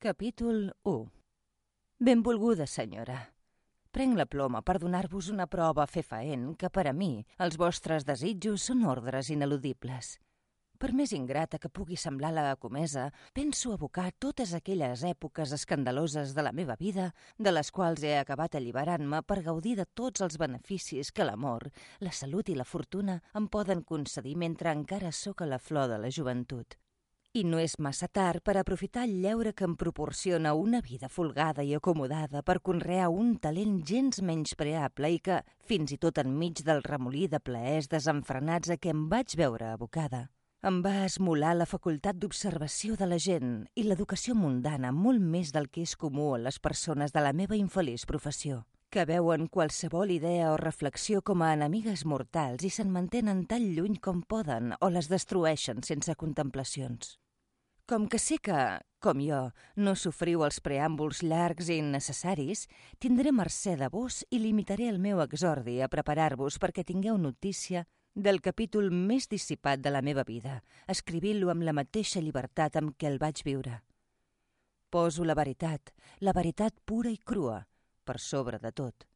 Capítol 1 Benvolguda senyora. Prenc la ploma per donar-vos una prova fefaent que per a mi els vostres desitjos són ordres ineludibles. Per més ingrata que pugui semblar la comesa, penso abocar totes aquelles èpoques escandaloses de la meva vida, de les quals he acabat alliberant-me per gaudir de tots els beneficis que l'amor, la salut i la fortuna em poden concedir mentre encara sóc a la flor de la joventut. I no és massa tard per aprofitar el lleure que em proporciona una vida folgada i acomodada per conrear un talent gens menys preable i que, fins i tot enmig del remolí de plaers desenfrenats a què em vaig veure abocada, em va esmolar la facultat d'observació de la gent i l'educació mundana molt més del que és comú a les persones de la meva infeliç professió, que veuen qualsevol idea o reflexió com a enemigues mortals i se'n mantenen tan lluny com poden o les destrueixen sense contemplacions. Com que sé que, com jo, no sofriu els preàmbuls llargs i innecessaris, tindré mercè de vos i limitaré el meu exordi a preparar-vos perquè tingueu notícia del capítol més dissipat de la meva vida, escrivint-lo amb la mateixa llibertat amb què el vaig viure. Poso la veritat, la veritat pura i crua, per sobre de tot.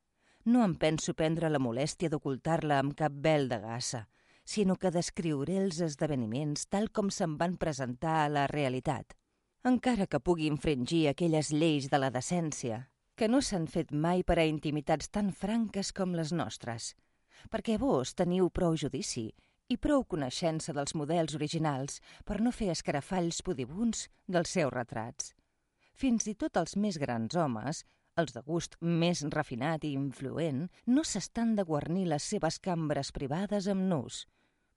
No em penso prendre la molèstia d'ocultar-la amb cap vel de gassa, sinó que descriuré els esdeveniments tal com se'n van presentar a la realitat, encara que pugui infringir aquelles lleis de la decència, que no s'han fet mai per a intimitats tan franques com les nostres – perquè vos teniu prou judici i prou coneixença dels models originals per no fer escarafalls podibuns dels seus retrats. Fins i tot els més grans homes, els de gust més refinat i influent, no s'estan de guarnir les seves cambres privades amb nus,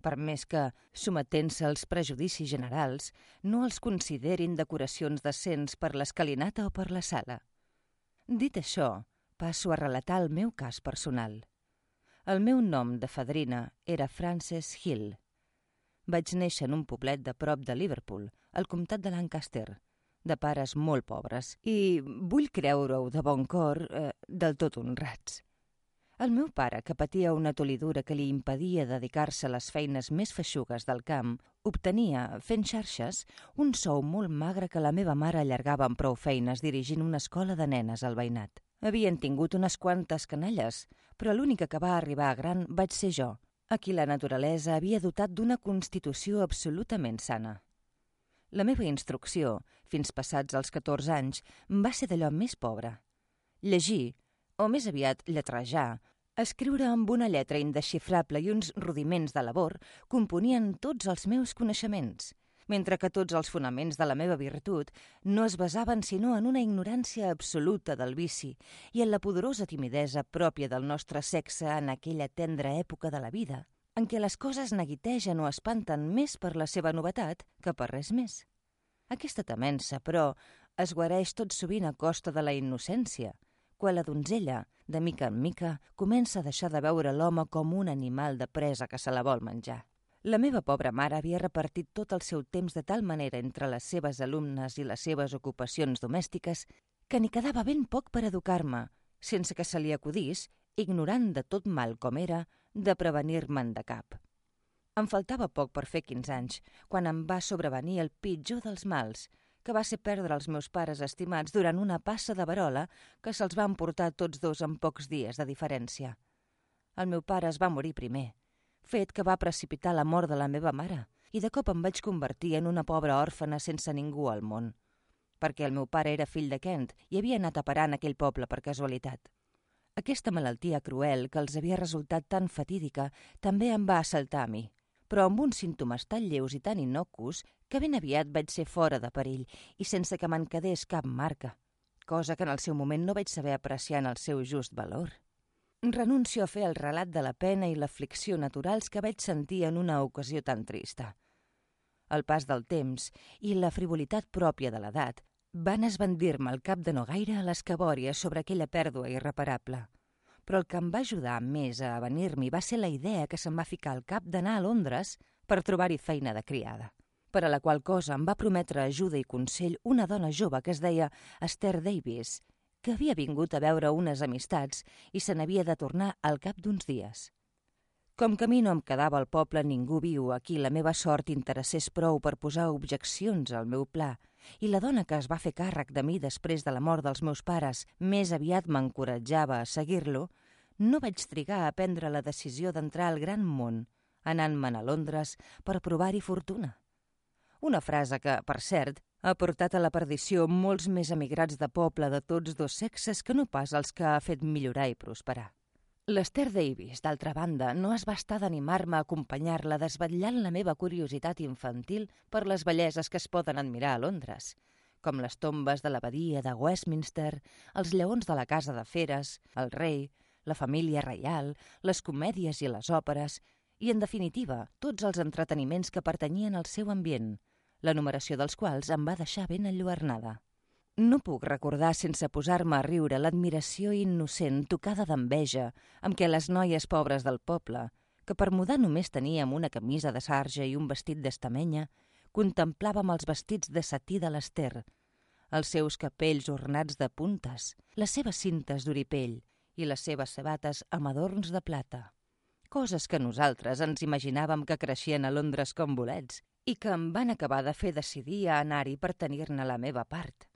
per més que, sometent-se als prejudicis generals, no els considerin decoracions decents per l'escalinata o per la sala. Dit això, passo a relatar el meu cas personal. El meu nom de fadrina era Frances Hill. Vaig néixer en un poblet de prop de Liverpool, al comtat de Lancaster, de pares molt pobres i, vull creure-ho de bon cor, eh, del tot honrats. El meu pare, que patia una tolidura que li impedia dedicar-se a les feines més feixugues del camp, obtenia, fent xarxes, un sou molt magre que la meva mare allargava amb prou feines dirigint una escola de nenes al veïnat. Havien tingut unes quantes canalles, però l'única que va arribar a gran vaig ser jo, a qui la naturalesa havia dotat d'una constitució absolutament sana. La meva instrucció, fins passats els 14 anys, va ser d'allò més pobre. Llegir, o més aviat lletrejar, escriure amb una lletra indexifrable i uns rudiments de labor componien tots els meus coneixements – mentre que tots els fonaments de la meva virtut no es basaven sinó en una ignorància absoluta del vici i en la poderosa timidesa pròpia del nostre sexe en aquella tendra època de la vida, en què les coses neguitegen o espanten més per la seva novetat que per res més. Aquesta temença, però, es guareix tot sovint a costa de la innocència, quan la donzella, de mica en mica, comença a deixar de veure l'home com un animal de presa que se la vol menjar. La meva pobra mare havia repartit tot el seu temps de tal manera entre les seves alumnes i les seves ocupacions domèstiques que n'hi quedava ben poc per educar-me, sense que se li acudís, ignorant de tot mal com era, de prevenir-me'n de cap. Em faltava poc per fer 15 anys, quan em va sobrevenir el pitjor dels mals, que va ser perdre els meus pares estimats durant una passa de verola que se'ls van portar tots dos en pocs dies de diferència. El meu pare es va morir primer, fet que va precipitar la mort de la meva mare, i de cop em vaig convertir en una pobra òrfana sense ningú al món, perquè el meu pare era fill de Kent i havia anat a parar en aquell poble per casualitat. Aquesta malaltia cruel que els havia resultat tan fatídica també em va assaltar a mi, però amb uns símptomes tan lleus i tan innocus que ben aviat vaig ser fora de perill i sense que me'n quedés cap marca, cosa que en el seu moment no vaig saber apreciar en el seu just valor. Renuncio a fer el relat de la pena i l'aflicció naturals que vaig sentir en una ocasió tan trista. El pas del temps i la frivolitat pròpia de l'edat van esbandir-me el cap de no gaire a les cabòries sobre aquella pèrdua irreparable. Però el que em va ajudar més a avenir-m'hi va ser la idea que se'm va ficar al cap d'anar a Londres per trobar-hi feina de criada per a la qual cosa em va prometre ajuda i consell una dona jove que es deia Esther Davis, que havia vingut a veure unes amistats i se n'havia de tornar al cap d'uns dies. Com que a mi no em quedava al poble ningú viu a qui la meva sort interessés prou per posar objeccions al meu pla, i la dona que es va fer càrrec de mi després de la mort dels meus pares més aviat m'encoratjava a seguir-lo, no vaig trigar a prendre la decisió d'entrar al gran món, anant-me'n a Londres per provar-hi fortuna. Una frase que, per cert, ha portat a la perdició molts més emigrats de poble de tots dos sexes que no pas els que ha fet millorar i prosperar. L'Esther Davis, d'altra banda, no es va estar d'animar-me a acompanyar-la desvetllant la meva curiositat infantil per les belleses que es poden admirar a Londres, com les tombes de l'abadia de Westminster, els lleons de la Casa de Feres, el rei, la família reial, les comèdies i les òperes, i, en definitiva, tots els entreteniments que pertanyien al seu ambient – la numeració dels quals em va deixar ben enlluernada. No puc recordar sense posar-me a riure l'admiració innocent tocada d'enveja amb què les noies pobres del poble, que per mudar només teníem una camisa de sarja i un vestit d'estamenya, contemplàvem els vestits de satí de l'Ester, els seus capells ornats de puntes, les seves cintes d'oripell i les seves sabates amb adorns de plata. Coses que nosaltres ens imaginàvem que creixien a Londres com bolets i que em van acabar de fer decidir a anar-hi per tenir-ne la meva part.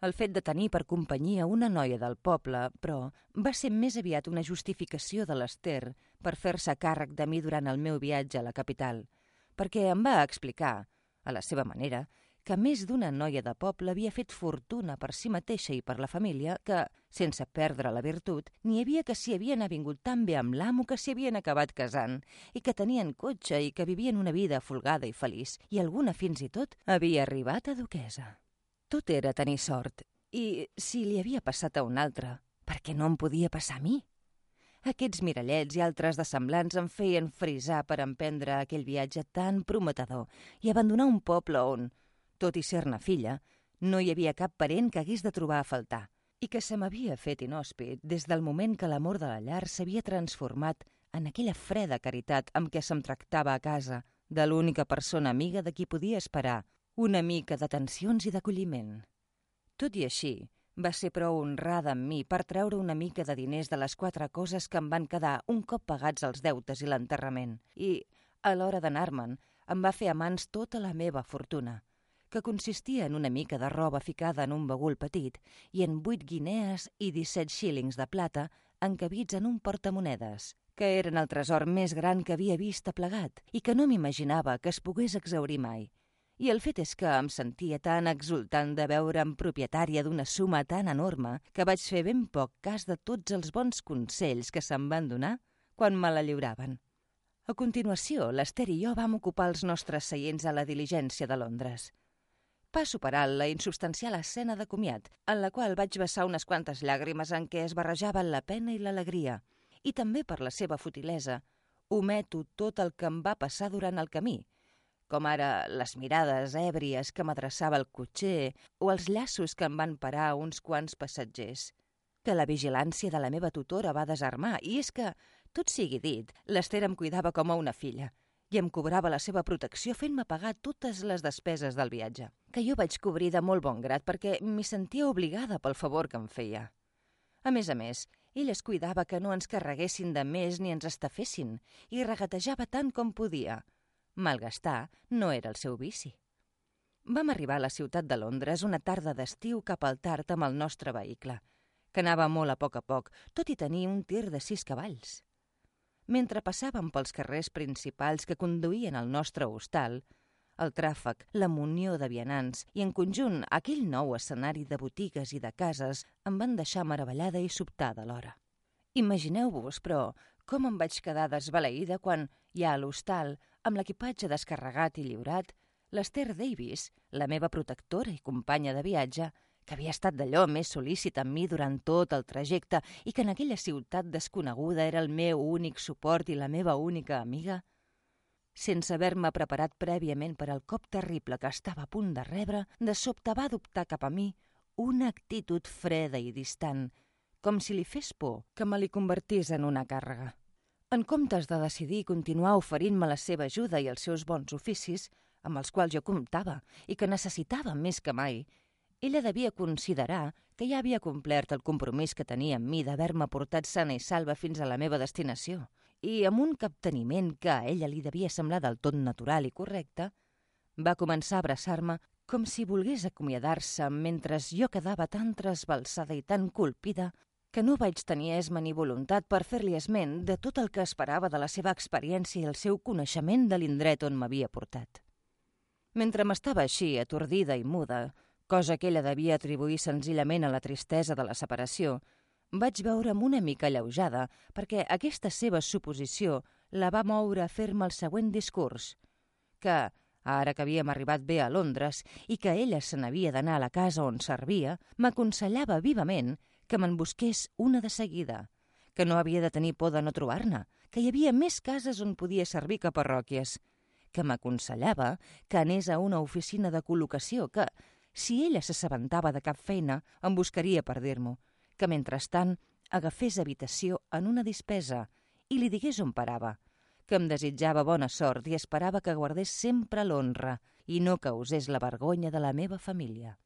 El fet de tenir per companyia una noia del poble, però, va ser més aviat una justificació de l'Ester per fer-se càrrec de mi durant el meu viatge a la capital, perquè em va explicar, a la seva manera, que més d'una noia de poble havia fet fortuna per si mateixa i per la família que, sense perdre la virtut, n'hi havia que s'hi havien avingut tan bé amb l'amo que s'hi havien acabat casant i que tenien cotxe i que vivien una vida folgada i feliç i alguna fins i tot havia arribat a duquesa. Tot era tenir sort i, si li havia passat a un altre, per què no em podia passar a mi? Aquests mirallets i altres de semblants em feien frisar per emprendre aquell viatge tan prometedor i abandonar un poble on, tot i ser-ne filla, no hi havia cap parent que hagués de trobar a faltar i que se m'havia fet inhòspit des del moment que l'amor de la llar s'havia transformat en aquella freda caritat amb què se'm tractava a casa de l'única persona amiga de qui podia esperar una mica d'atencions i d'acolliment. Tot i així, va ser prou honrada amb mi per treure una mica de diners de les quatre coses que em van quedar un cop pagats els deutes i l'enterrament i, a l'hora d'anar-me'n, em va fer a mans tota la meva fortuna – que consistia en una mica de roba ficada en un bagul petit i en vuit guinees i 17 xílings de plata encabits en un portamonedes, que eren el tresor més gran que havia vist aplegat i que no m'imaginava que es pogués exaurir mai. I el fet és que em sentia tan exultant de veure'm propietària d'una suma tan enorme que vaig fer ben poc cas de tots els bons consells que se'm van donar quan me la lliuraven. A continuació, l'Ester i jo vam ocupar els nostres seients a la diligència de Londres va superar la insubstancial escena de comiat, en la qual vaig vessar unes quantes llàgrimes en què es barrejaven la pena i l'alegria, i també per la seva futilesa, ometo tot el que em va passar durant el camí, com ara les mirades èbries que m'adreçava el cotxer o els llaços que em van parar uns quants passatgers. Que la vigilància de la meva tutora va desarmar, i és que, tot sigui dit, l'Ester em cuidava com a una filla – i em cobrava la seva protecció fent-me pagar totes les despeses del viatge, que jo vaig cobrir de molt bon grat perquè m'hi sentia obligada pel favor que em feia. A més a més, ell es cuidava que no ens carreguessin de més ni ens estafessin i regatejava tant com podia. Malgastar no era el seu vici. Vam arribar a la ciutat de Londres una tarda d'estiu cap al tard amb el nostre vehicle, que anava molt a poc a poc, tot i tenir un tir de sis cavalls. Mentre passàvem pels carrers principals que conduïen al nostre hostal, el tràfic, la munió de vianants i, en conjunt, aquell nou escenari de botigues i de cases em van deixar meravellada i sobtada alhora. Imagineu-vos, però, com em vaig quedar desbaleïda quan, ja a l'hostal, amb l'equipatge descarregat i lliurat, l'Ester Davis, la meva protectora i companya de viatge, que havia estat d'allò més sol·lícit amb mi durant tot el trajecte i que en aquella ciutat desconeguda era el meu únic suport i la meva única amiga, sense haver-me preparat prèviament per al cop terrible que estava a punt de rebre, de sobte va adoptar cap a mi una actitud freda i distant, com si li fes por que me li convertís en una càrrega. En comptes de decidir continuar oferint-me la seva ajuda i els seus bons oficis, amb els quals jo comptava i que necessitava més que mai, ella devia considerar que ja havia complert el compromís que tenia amb mi d'haver-me portat sana i salva fins a la meva destinació, i amb un capteniment que a ella li devia semblar del tot natural i correcte, va començar a abraçar-me com si volgués acomiadar-se mentre jo quedava tan trasbalsada i tan colpida que no vaig tenir esma ni voluntat per fer-li esment de tot el que esperava de la seva experiència i el seu coneixement de l'indret on m'havia portat. Mentre m'estava així, atordida i muda, cosa que ella devia atribuir senzillament a la tristesa de la separació, vaig veure'm una mica alleujada perquè aquesta seva suposició la va moure a fer-me el següent discurs, que, ara que havíem arribat bé a Londres i que ella se n'havia d'anar a la casa on servia, m'aconsellava vivament que me'n busqués una de seguida, que no havia de tenir por de no trobar-ne, que hi havia més cases on podia servir que parròquies, que m'aconsellava que anés a una oficina de col·locació, que, si ella s'assabentava de cap feina, em buscaria per dir-m'ho, que mentrestant agafés habitació en una dispesa i li digués on parava, que em desitjava bona sort i esperava que guardés sempre l'honra i no causés la vergonya de la meva família.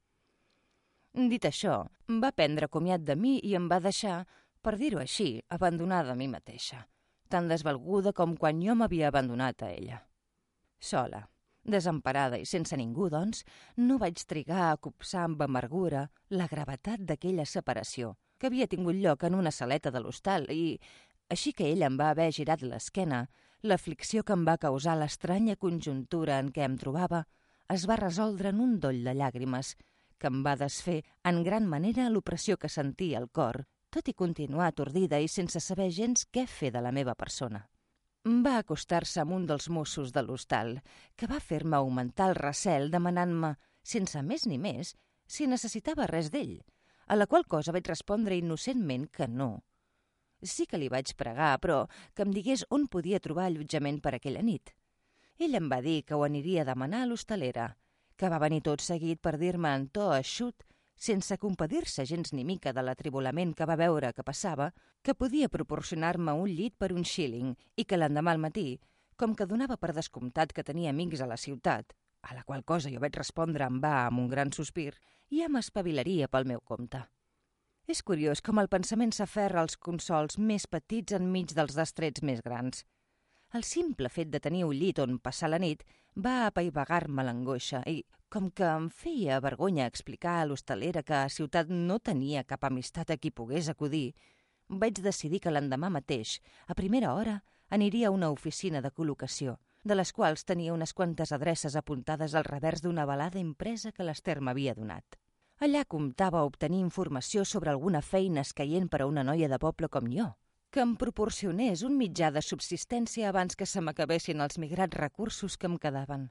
Dit això, va prendre comiat de mi i em va deixar, per dir-ho així, abandonada a mi mateixa, tan desvalguda com quan jo m'havia abandonat a ella. Sola, Desemparada i sense ningú, doncs, no vaig trigar a copsar amb amargura la gravetat d'aquella separació, que havia tingut lloc en una saleta de l'hostal i, així que ell em va haver girat l'esquena, l'aflicció que em va causar l'estranya conjuntura en què em trobava es va resoldre en un doll de llàgrimes que em va desfer en gran manera l'opressió que sentia al cor, tot i continuar atordida i sense saber gens què fer de la meva persona. Va acostar-se amb un dels Mossos de l'hostal, que va fer-me augmentar el recel demanant-me, sense més ni més, si necessitava res d'ell, a la qual cosa vaig respondre innocentment que no. Sí que li vaig pregar, però que em digués on podia trobar allotjament per aquella nit. Ell em va dir que ho aniria a demanar a l'hostalera, que va venir tot seguit per dir-me en to eixut sense compadir-se gens ni mica de l'atribolament que va veure que passava, que podia proporcionar-me un llit per un shilling i que l'endemà al matí, com que donava per descomptat que tenia amics a la ciutat, a la qual cosa jo vaig respondre en va amb un gran sospir, ja m'espavilaria pel meu compte. És curiós com el pensament s'aferra als consols més petits enmig dels destrets més grans. El simple fet de tenir un llit on passar la nit va apaivagar-me l'angoixa i, com que em feia vergonya explicar a l'hostalera que a Ciutat no tenia cap amistat a qui pogués acudir, vaig decidir que l'endemà mateix, a primera hora, aniria a una oficina de col·locació, de les quals tenia unes quantes adreces apuntades al revers d'una balada impresa que l'Ester m'havia donat. Allà comptava obtenir informació sobre alguna feina escaient per a una noia de poble com jo, que em proporcionés un mitjà de subsistència abans que se m'acabessin els migrats recursos que em quedaven.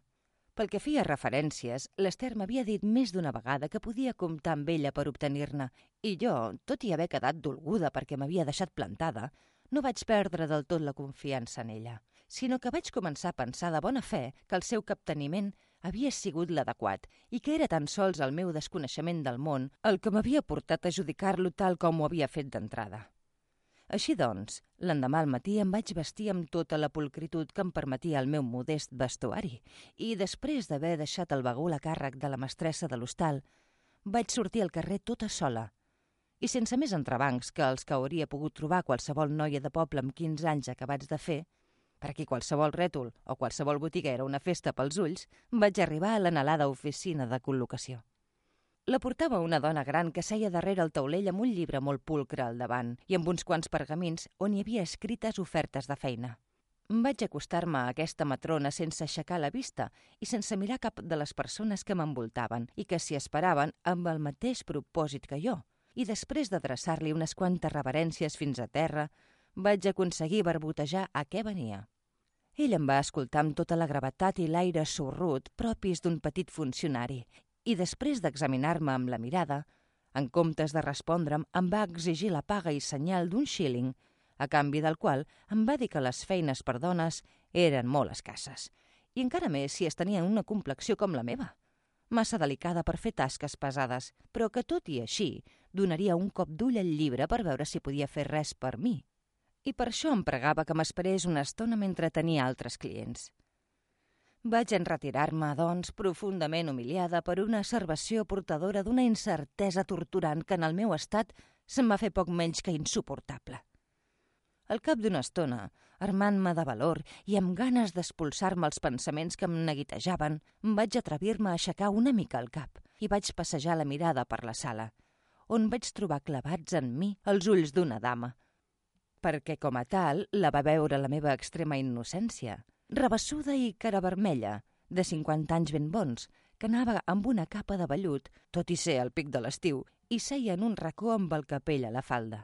Pel que feia referències, l'Ester m'havia dit més d'una vegada que podia comptar amb ella per obtenir-ne, i jo, tot i haver quedat dolguda perquè m'havia deixat plantada, no vaig perdre del tot la confiança en ella, sinó que vaig començar a pensar de bona fe que el seu capteniment havia sigut l'adequat i que era tan sols el meu desconeixement del món el que m'havia portat a judicar-lo tal com ho havia fet d'entrada. Així doncs, l'endemà al matí em vaig vestir amb tota la pulcritud que em permetia el meu modest vestuari i, després d'haver deixat el bagul a càrrec de la mestressa de l'hostal, vaig sortir al carrer tota sola i sense més entrebancs que els que hauria pogut trobar qualsevol noia de poble amb 15 anys acabats de fer, per aquí qualsevol rètol o qualsevol botiga era una festa pels ulls, vaig arribar a l'analada oficina de col·locació. La portava una dona gran que seia darrere el taulell amb un llibre molt pulcre al davant i amb uns quants pergamins on hi havia escrites ofertes de feina. Vaig acostar-me a aquesta matrona sense aixecar la vista i sense mirar cap de les persones que m'envoltaven i que s'hi esperaven amb el mateix propòsit que jo. I després d'adreçar-li unes quantes reverències fins a terra, vaig aconseguir barbotejar a què venia. Ell em va escoltar amb tota la gravetat i l'aire sorrut propis d'un petit funcionari i després d'examinar-me amb la mirada, en comptes de respondre'm, em va exigir la paga i senyal d'un shilling, a canvi del qual em va dir que les feines per dones eren molt escasses, i encara més si es tenia una complexió com la meva, massa delicada per fer tasques pesades, però que tot i així donaria un cop d'ull al llibre per veure si podia fer res per mi. I per això em pregava que m'esperés una estona mentre tenia altres clients. Vaig enretirar-me, doncs, profundament humiliada per una observació portadora d'una incertesa torturant que en el meu estat se'm va fer poc menys que insuportable. Al cap d'una estona, armant-me de valor i amb ganes d'expulsar-me els pensaments que em neguitejaven, vaig atrevir-me a aixecar una mica el cap i vaig passejar la mirada per la sala, on vaig trobar clavats en mi els ulls d'una dama. Perquè, com a tal, la va veure la meva extrema innocència, rebessuda i cara vermella, de 50 anys ben bons, que anava amb una capa de vellut, tot i ser al pic de l'estiu, i seia en un racó amb el capell a la falda.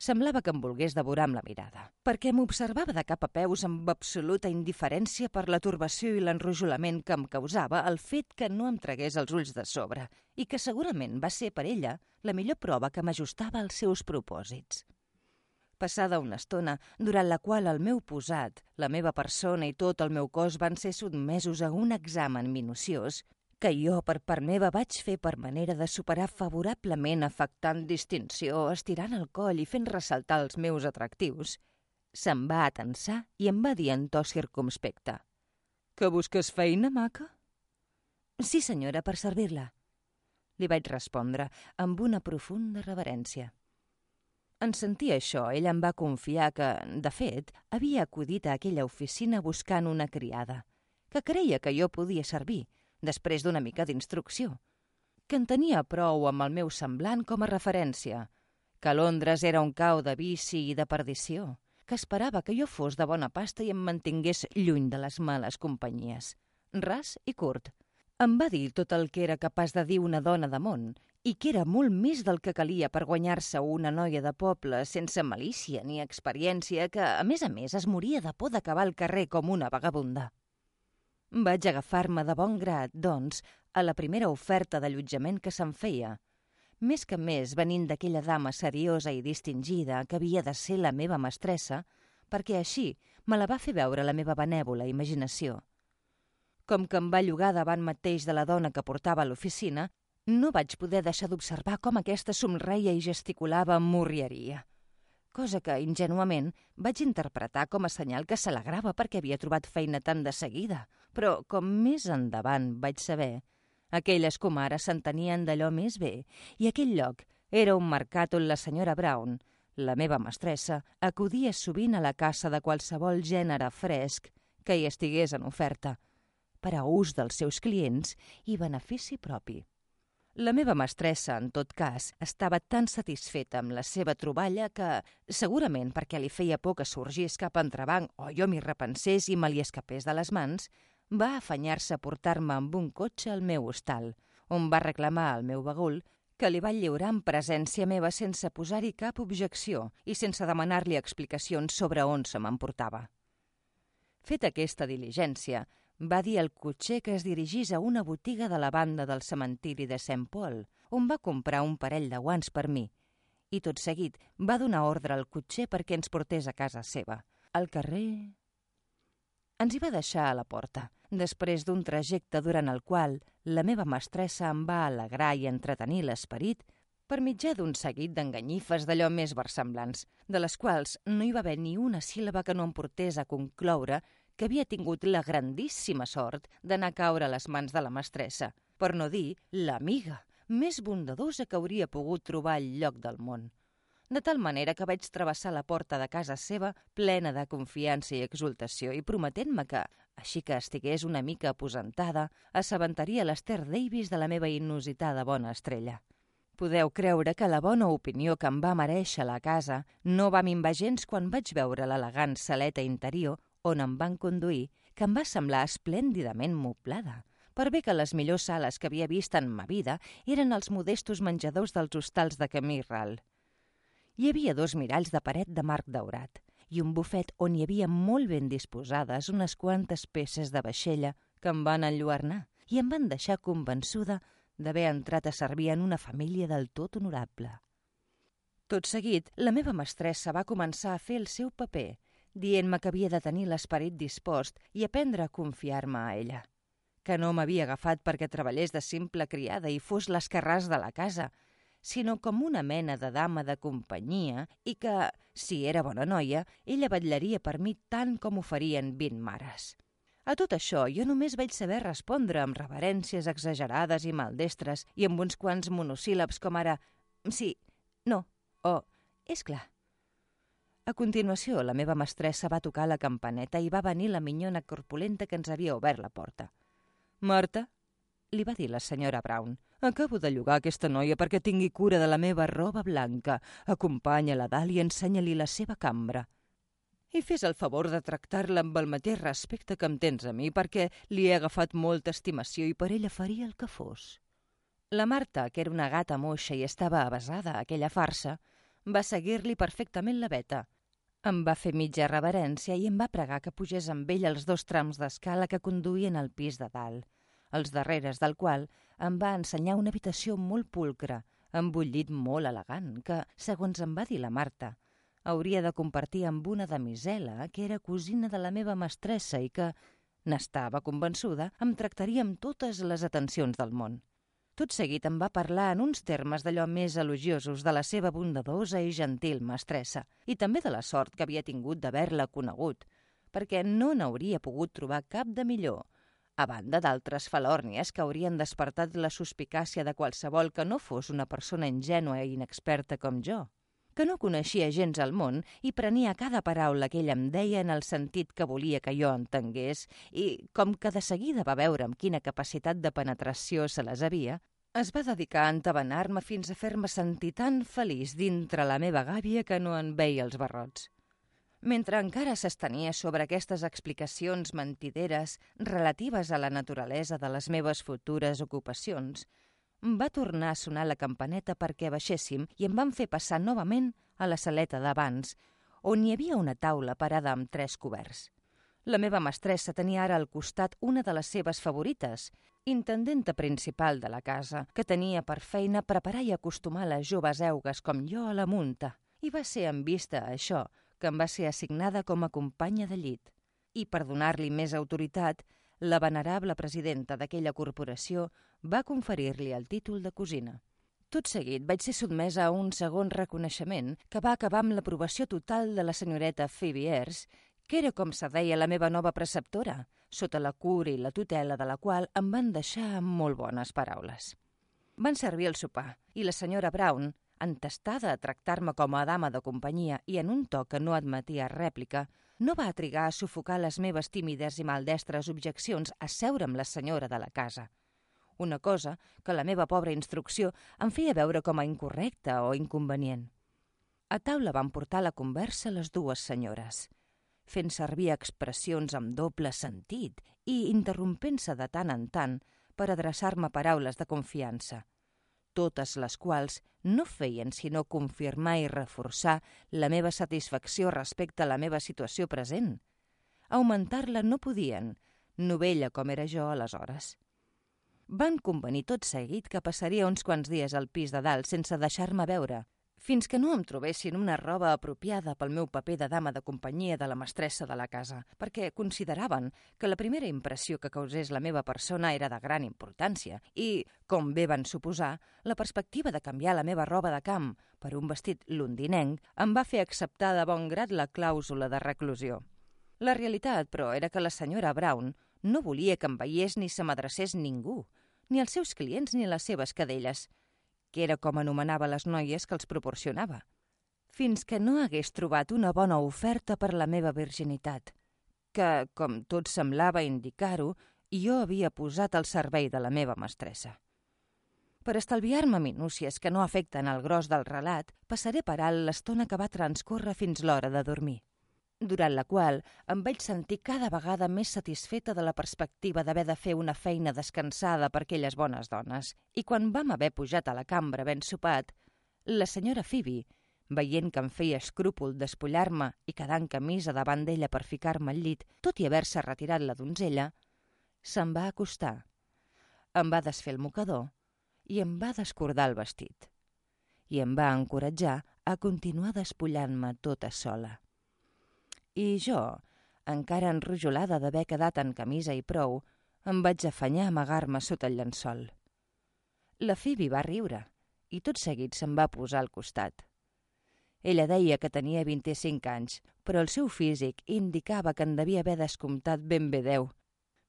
Semblava que em volgués devorar amb la mirada, perquè m'observava de cap a peus amb absoluta indiferència per la turbació i l'enrojolament que em causava el fet que no em tragués els ulls de sobre i que segurament va ser per ella la millor prova que m'ajustava als seus propòsits. Passada una estona, durant la qual el meu posat, la meva persona i tot el meu cos van ser sotmesos a un examen minuciós, que jo, per part meva, vaig fer per manera de superar favorablement afectant distinció, estirant el coll i fent ressaltar els meus atractius, se'n va atensar i em va dir en to circumspecte. Que busques feina, maca? Sí, senyora, per servir-la. Li vaig respondre amb una profunda reverència. En sentir això, ell em va confiar que, de fet, havia acudit a aquella oficina buscant una criada, que creia que jo podia servir, després d'una mica d'instrucció, que en tenia prou amb el meu semblant com a referència, que Londres era un cau de vici i de perdició, que esperava que jo fos de bona pasta i em mantingués lluny de les males companyies. Ras i curt. Em va dir tot el que era capaç de dir una dona de món i que era molt més del que calia per guanyar-se una noia de poble sense malícia ni experiència que, a més a més, es moria de por d'acabar al carrer com una vagabunda. Vaig agafar-me de bon grat, doncs, a la primera oferta d'allotjament que se'n feia. Més que més venint d'aquella dama seriosa i distingida que havia de ser la meva mestressa, perquè així me la va fer veure la meva benèvola imaginació. Com que em va llogar davant mateix de la dona que portava a l'oficina, no vaig poder deixar d'observar com aquesta somreia i gesticulava amb morrieria cosa que, ingenuament, vaig interpretar com a senyal que s'alegrava perquè havia trobat feina tan de seguida. Però, com més endavant vaig saber, aquelles comares s'entenien d'allò més bé, i aquell lloc era un mercat on la senyora Brown, la meva mestressa, acudia sovint a la caça de qualsevol gènere fresc que hi estigués en oferta, per a ús dels seus clients i benefici propi. La meva mestressa, en tot cas, estava tan satisfeta amb la seva troballa que, segurament perquè li feia por que sorgís cap entrebanc o jo m'hi repensés i me li escapés de les mans, va afanyar-se a portar-me amb un cotxe al meu hostal, on va reclamar al meu bagul que li va lliurar en presència meva sense posar-hi cap objecció i sense demanar-li explicacions sobre on se m'emportava. Feta aquesta diligència, va dir al cotxer que es dirigís a una botiga de la banda del cementiri de St. Paul, on va comprar un parell de guants per mi, i tot seguit va donar ordre al cotxer perquè ens portés a casa seva. Al carrer... Ens hi va deixar a la porta, després d'un trajecte durant el qual la meva mestressa em va alegrar i entretenir l'esperit per mitjà d'un seguit d'enganyifes d'allò més versemblants, de les quals no hi va haver ni una síl·laba que no em portés a concloure que havia tingut la grandíssima sort d'anar a caure a les mans de la mestressa, per no dir l'amiga més bondadosa que hauria pogut trobar al lloc del món. De tal manera que vaig travessar la porta de casa seva plena de confiança i exultació i prometent-me que, així que estigués una mica aposentada, assabentaria l'Ester Davis de la meva inusitada bona estrella. Podeu creure que la bona opinió que em va mereixer la casa no va minvar gens quan vaig veure l'elegant saleta interior on em van conduir, que em va semblar esplèndidament moblada, per bé que les millors sales que havia vist en ma vida eren els modestos menjadors dels hostals de Camí Ral. Hi havia dos miralls de paret de marc daurat i un bufet on hi havia molt ben disposades unes quantes peces de vaixella que em van enlluernar i em van deixar convençuda d'haver entrat a servir en una família del tot honorable. Tot seguit, la meva mestressa va començar a fer el seu paper – dient-me que havia de tenir l'esperit dispost i aprendre a confiar-me a ella. Que no m'havia agafat perquè treballés de simple criada i fos l'escarràs de la casa, sinó com una mena de dama de companyia i que, si era bona noia, ella vetllaria per mi tant com ho farien vint mares. A tot això, jo només vaig saber respondre amb reverències exagerades i maldestres i amb uns quants monosíl·labs com ara «sí», «no» o «és clar». A continuació, la meva mestressa va tocar la campaneta i va venir la minyona corpulenta que ens havia obert la porta. «Marta», li va dir la senyora Brown, acabo de llogar aquesta noia perquè tingui cura de la meva roba blanca. Acompanya-la dalt i ensenya-li la seva cambra. I fes el favor de tractar-la amb el mateix respecte que em tens a mi, perquè li he agafat molta estimació i per ella faria el que fos. La Marta, que era una gata moixa i estava avasada a aquella farsa, va seguir-li perfectament la veta. Em va fer mitja reverència i em va pregar que pugés amb ell els dos trams d'escala que conduïen al pis de dalt, els darreres del qual em va ensenyar una habitació molt pulcra, amb un llit molt elegant, que, segons em va dir la Marta, hauria de compartir amb una damisela que era cosina de la meva mestressa i que, n'estava convençuda, em tractaria amb totes les atencions del món. Tot seguit em va parlar en uns termes d'allò més elogiosos de la seva bondadosa i gentil mestressa, i també de la sort que havia tingut d'haver-la conegut, perquè no n'hauria pogut trobar cap de millor, a banda d'altres falòrnies que haurien despertat la suspicàcia de qualsevol que no fos una persona ingènua i inexperta com jo, que no coneixia gens el món i prenia cada paraula que ell em deia en el sentit que volia que jo entengués i, com que de seguida va veure amb quina capacitat de penetració se les havia, es va dedicar a entabanar-me fins a fer-me sentir tan feliç dintre la meva gàbia que no en veia els barrots. Mentre encara s'estenia sobre aquestes explicacions mentideres relatives a la naturalesa de les meves futures ocupacions, va tornar a sonar la campaneta perquè baixéssim i em van fer passar novament a la saleta d'abans, on hi havia una taula parada amb tres coberts. La meva mestressa tenia ara al costat una de les seves favorites, intendenta principal de la casa, que tenia per feina preparar i acostumar les joves eugues com jo a la munta. I va ser en vista a això que em va ser assignada com a companya de llit. I per donar-li més autoritat, la venerable presidenta d'aquella corporació va conferir-li el títol de cosina. Tot seguit vaig ser sotmesa a un segon reconeixement que va acabar amb l'aprovació total de la senyoreta Phoebe Ayres que era com se deia la meva nova preceptora, sota la cura i la tutela de la qual em van deixar amb molt bones paraules. Van servir el sopar i la senyora Brown, entestada a tractar-me com a dama de companyia i en un to que no admetia rèplica, no va trigar a sufocar les meves tímides i maldestres objeccions a seure amb la senyora de la casa. Una cosa que la meva pobra instrucció em feia veure com a incorrecta o inconvenient. A taula van portar la conversa les dues senyores – fent servir expressions amb doble sentit i interrompent-se de tant en tant per adreçar-me paraules de confiança, totes les quals no feien sinó confirmar i reforçar la meva satisfacció respecte a la meva situació present. Augmentar-la no podien, novella com era jo aleshores. Van convenir tot seguit que passaria uns quants dies al pis de dalt sense deixar-me veure, fins que no em trobessin una roba apropiada pel meu paper de dama de companyia de la mestressa de la casa, perquè consideraven que la primera impressió que causés la meva persona era de gran importància i, com bé van suposar, la perspectiva de canviar la meva roba de camp per un vestit londinenc em va fer acceptar de bon grat la clàusula de reclusió. La realitat, però, era que la senyora Brown no volia que em veiés ni se m'adrecés ningú, ni els seus clients ni les seves cadelles, que era com anomenava les noies que els proporcionava, fins que no hagués trobat una bona oferta per la meva virginitat, que, com tot semblava indicar-ho, jo havia posat al servei de la meva mestressa. Per estalviar-me minúcies que no afecten el gros del relat, passaré per alt l'estona que va transcórrer fins l'hora de dormir durant la qual em vaig sentir cada vegada més satisfeta de la perspectiva d'haver de fer una feina descansada per aquelles bones dones. I quan vam haver pujat a la cambra ben sopat, la senyora Phoebe, veient que em feia escrúpol despullar-me i quedar en camisa davant d'ella per ficar-me al llit, tot i haver-se retirat la donzella, se'n va acostar. Em va desfer el mocador i em va descordar el vestit. I em va encoratjar a continuar despullant-me tota sola. I jo, encara enrojolada d'haver quedat en camisa i prou, em vaig afanyar a amagar-me sota el llençol. La Phoebe va riure i tot seguit se'n va posar al costat. Ella deia que tenia 25 anys, però el seu físic indicava que en devia haver descomptat ben bé deu.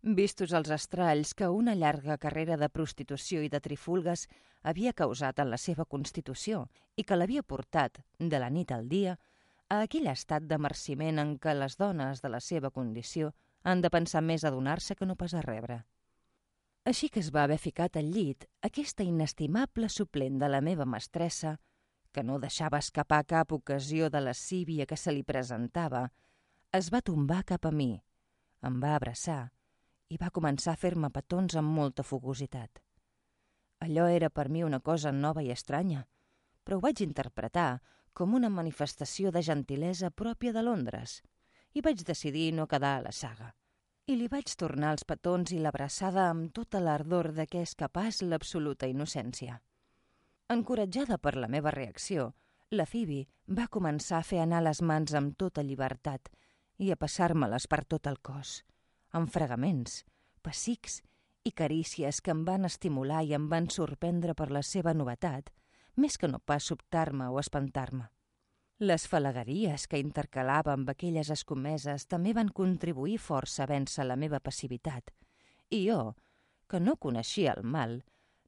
Vistos els estralls que una llarga carrera de prostitució i de trifulgues havia causat en la seva constitució i que l'havia portat, de la nit al dia, a aquell estat de merciment en què les dones de la seva condició han de pensar més a donar-se que no pas a rebre. Així que es va haver ficat al llit aquesta inestimable suplent de la meva mestressa que no deixava escapar cap ocasió de la síbia que se li presentava, es va tombar cap a mi, em va abraçar i va començar a fer-me petons amb molta fogositat. Allò era per mi una cosa nova i estranya, però ho vaig interpretar com una manifestació de gentilesa pròpia de Londres i vaig decidir no quedar a la saga. I li vaig tornar els petons i l'abraçada amb tota l'ardor de què és capaç l'absoluta innocència. Encoratjada per la meva reacció, la Phoebe va començar a fer anar les mans amb tota llibertat i a passar-me-les per tot el cos, amb fregaments, pessics i carícies que em van estimular i em van sorprendre per la seva novetat, més que no pas sobtar-me o espantar-me. Les falagueries que intercalava amb aquelles escomeses també van contribuir força a vèncer la meva passivitat, i jo, que no coneixia el mal,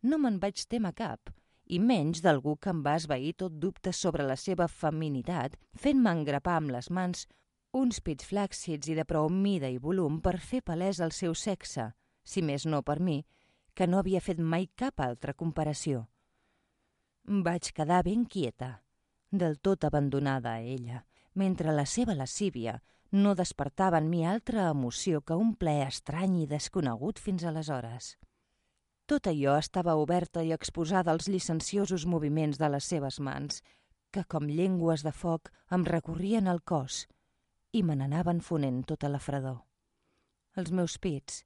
no me'n vaig témer cap, i menys d'algú que em va esvair tot dubte sobre la seva feminitat, fent-me engrapar amb les mans uns pits flàccids i de prou mida i volum per fer palès el seu sexe, si més no per mi, que no havia fet mai cap altra comparació. Vaig quedar ben quieta, del tot abandonada a ella, mentre la seva lascívia no despertava en mi altra emoció que un plaer estrany i desconegut fins aleshores. Tot allò estava oberta i exposada als llicenciosos moviments de les seves mans, que com llengües de foc em recorrien el cos i me n'anaven fonent tota la fredor. Els meus pits,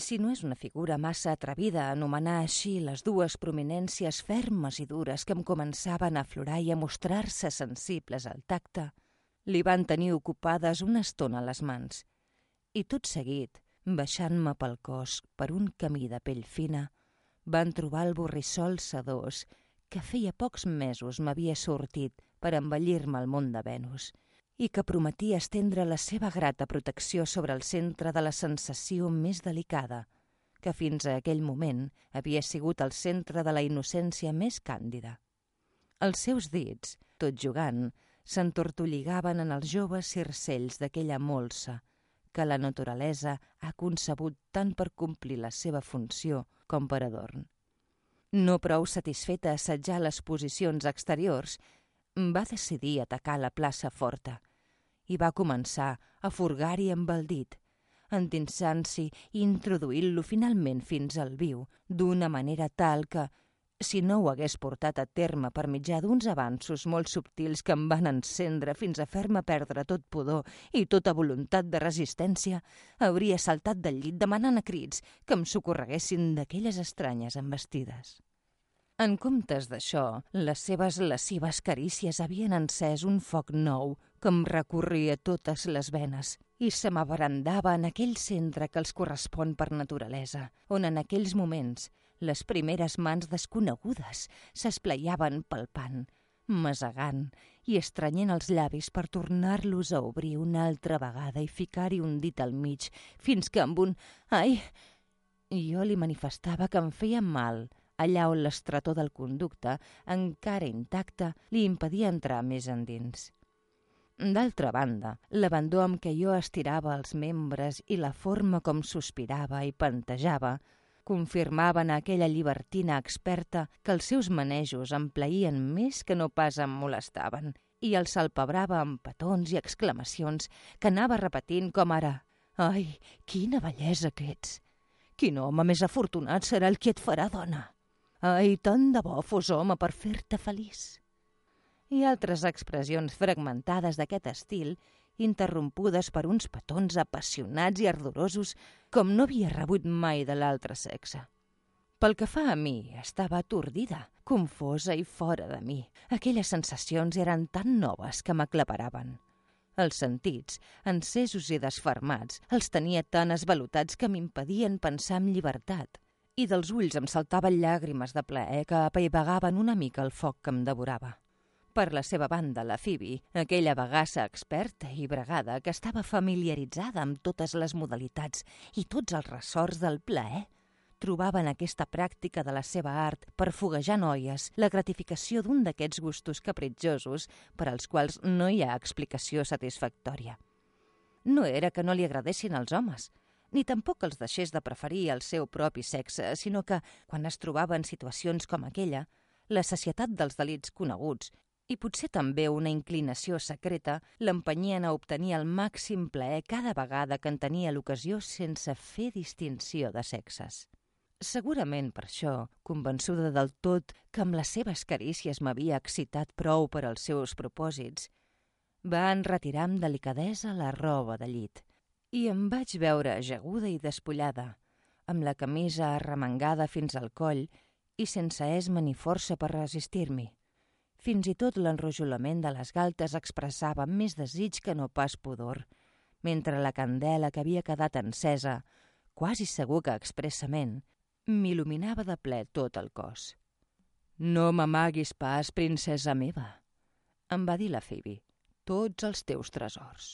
si no és una figura massa atrevida a anomenar així les dues prominències fermes i dures que em començaven a aflorar i a mostrar-se sensibles al tacte, li van tenir ocupades una estona les mans, i tot seguit baixant-me pel cos per un camí de pell fina, van trobar el borrissol sedós que feia pocs mesos m'havia sortit per embellir-me al món de Venus i que prometia estendre la seva grata protecció sobre el centre de la sensació més delicada, que fins a aquell moment havia sigut el centre de la innocència més càndida. Els seus dits, tot jugant, s'entortolligaven en els joves circells d'aquella molsa, que la naturalesa ha concebut tant per complir la seva funció com per adorn. No prou satisfeta assetjar les posicions exteriors, va decidir atacar la plaça forta i va començar a furgar-hi amb el dit, endinsant-s'hi i introduint-lo finalment fins al viu d'una manera tal que, si no ho hagués portat a terme per mitjà d'uns avanços molt subtils que em van encendre fins a fer-me perdre tot pudor i tota voluntat de resistència, hauria saltat del llit demanant a crits que em socorreguessin d'aquelles estranyes embestides. En comptes d'això, les seves lascives carícies havien encès un foc nou que em recorria totes les venes i se m'abrandava en aquell centre que els correspon per naturalesa, on en aquells moments les primeres mans desconegudes s'esplaiaven palpant, masegant i estranyent els llavis per tornar-los a obrir una altra vegada i ficar-hi un dit al mig, fins que amb un «ai!» jo li manifestava que em feia mal, allà on l'estretor del conducte, encara intacte, li impedia entrar més endins. D'altra banda, l'abandó amb què jo estirava els membres i la forma com sospirava i pantejava confirmaven a aquella llibertina experta que els seus manejos em plaïen més que no pas em molestaven, i el salpebrava amb petons i exclamacions que anava repetint com ara «Ai, quina bellesa que ets! Quin home més afortunat serà el que et farà dona! Ai, tant de bo fos home per fer-te feliç!» I altres expressions fragmentades d'aquest estil interrompudes per uns petons apassionats i ardorosos com no havia rebut mai de l'altre sexe. Pel que fa a mi, estava atordida, confosa i fora de mi. Aquelles sensacions eren tan noves que m'aclaparaven. Els sentits, encesos i desfermats, els tenia tan esvalutats que m'impedien pensar amb llibertat. I dels ulls em saltaven llàgrimes de plaer que apaivagaven una mica el foc que em devorava. Per la seva banda, la Phoebe, aquella bagassa experta i bregada que estava familiaritzada amb totes les modalitats i tots els ressorts del plaer, trobava en aquesta pràctica de la seva art per foguejar noies la gratificació d'un d'aquests gustos capritjosos per als quals no hi ha explicació satisfactòria. No era que no li agradessin els homes, ni tampoc els deixés de preferir el seu propi sexe, sinó que, quan es trobava en situacions com aquella, la societat dels delits coneguts i potser també una inclinació secreta l'empenyien a obtenir el màxim plaer cada vegada que en tenia l'ocasió sense fer distinció de sexes. Segurament per això, convençuda del tot que amb les seves carícies m'havia excitat prou per als seus propòsits, va enretirar amb delicadesa la roba de llit i em vaig veure ajaguda i despullada, amb la camisa arremangada fins al coll i sense esma ni força per resistir-m'hi. Fins i tot l'enrojolament de les galtes expressava més desig que no pas pudor, mentre la candela que havia quedat encesa, quasi segur que expressament, m'il·luminava de ple tot el cos. No m'amaguis pas, princesa meva, em va dir la Phoebe, tots els teus tresors.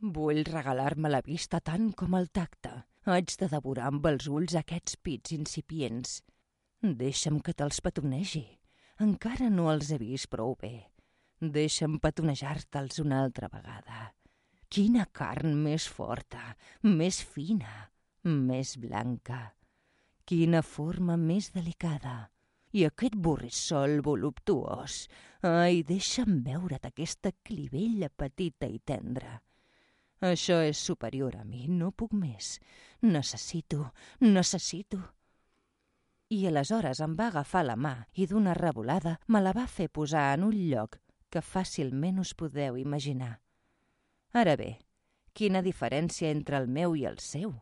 Vull regalar-me la vista tant com el tacte. Haig de devorar amb els ulls aquests pits incipients. Deixa'm que te'ls petonegi. Encara no els he vist prou bé. Deixa'm petonejar-te'ls una altra vegada. Quina carn més forta, més fina, més blanca. Quina forma més delicada. I aquest borrissol voluptuós. Ai, deixa'm veure't aquesta clivella petita i tendra. Això és superior a mi, no puc més. Necessito, necessito i aleshores em va agafar la mà i d'una revolada me la va fer posar en un lloc que fàcilment us podeu imaginar. Ara bé, quina diferència entre el meu i el seu?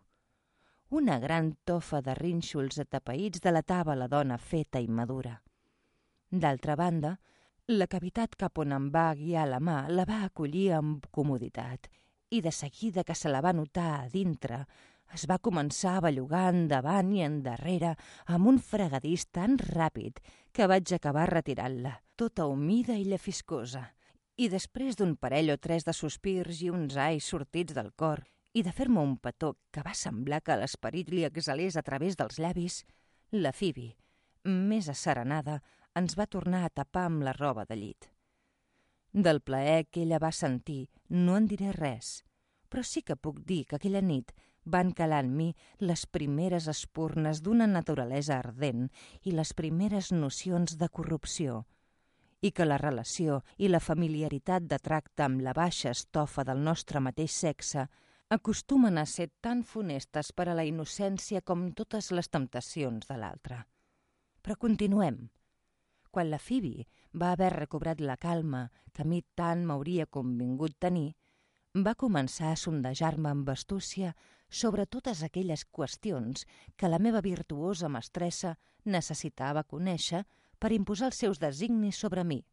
Una gran tofa de rínxols atapeïts delatava la dona feta i madura. D'altra banda, la cavitat cap on em va guiar la mà la va acollir amb comoditat i de seguida que se la va notar a dintre es va començar a bellugar endavant i endarrere amb un fregadís tan ràpid que vaig acabar retirant-la, tota humida i llefiscosa. I després d'un parell o tres de sospirs i uns ais sortits del cor i de fer-me un petó que va semblar que l'esperit li exhalés a través dels llavis, la Phoebe, més asserenada, ens va tornar a tapar amb la roba de llit. Del plaer que ella va sentir no en diré res, però sí que puc dir que aquella nit van calar en mi les primeres espurnes d'una naturalesa ardent i les primeres nocions de corrupció, i que la relació i la familiaritat de tracte amb la baixa estofa del nostre mateix sexe acostumen a ser tan funestes per a la innocència com totes les temptacions de l'altre. Però continuem. Quan la Phoebe va haver recobrat la calma que a mi tant m'hauria convingut tenir, va començar a sondejar-me amb astúcia sobre totes aquelles qüestions que la meva virtuosa mestressa necessitava conèixer per imposar els seus designis sobre mi.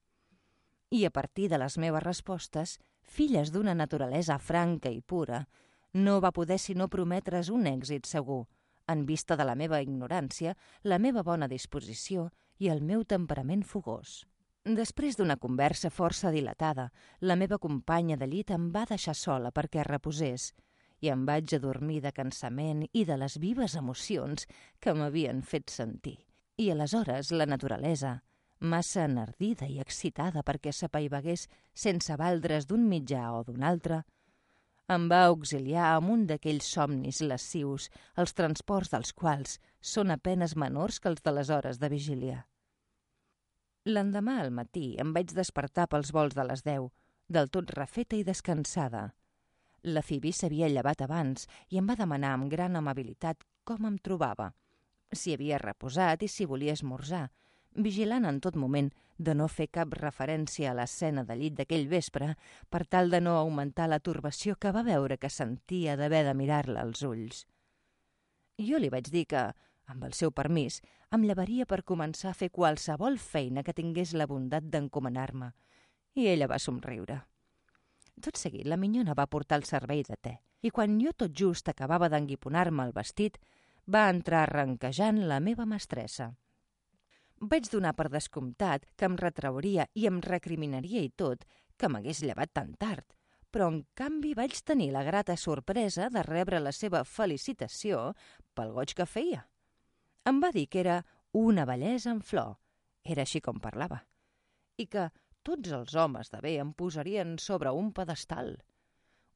I a partir de les meves respostes, filles d'una naturalesa franca i pura, no va poder sinó prometre's un èxit segur, en vista de la meva ignorància, la meva bona disposició i el meu temperament fogós. Després d'una conversa força dilatada, la meva companya de llit em va deixar sola perquè reposés i em vaig adormir de cansament i de les vives emocions que m'havien fet sentir. I aleshores la naturalesa, massa enardida i excitada perquè s'apaivagués sense valdre's d'un mitjà o d'un altre, em va auxiliar amb un d'aquells somnis lascius, els transports dels quals són apenes menors que els de les hores de vigília. L'endemà al matí em vaig despertar pels vols de les deu, del tot refeta i descansada, la Phoebe s'havia llevat abans i em va demanar amb gran amabilitat com em trobava, si havia reposat i si volia esmorzar, vigilant en tot moment de no fer cap referència a l'escena de llit d'aquell vespre per tal de no augmentar la turbació que va veure que sentia d'haver de mirar-la als ulls. Jo li vaig dir que, amb el seu permís, em llevaria per començar a fer qualsevol feina que tingués la bondat d'encomanar-me, i ella va somriure. Tot seguit, la minyona va portar el servei de te, i quan jo tot just acabava d'enguiponar-me el vestit, va entrar arrenquejant la meva mestressa. Vaig donar per descomptat que em retrauria i em recriminaria i tot que m'hagués llevat tan tard, però en canvi vaig tenir la grata sorpresa de rebre la seva felicitació pel goig que feia. Em va dir que era una bellesa en flor, era així com parlava, i que tots els homes de bé em posarien sobre un pedestal.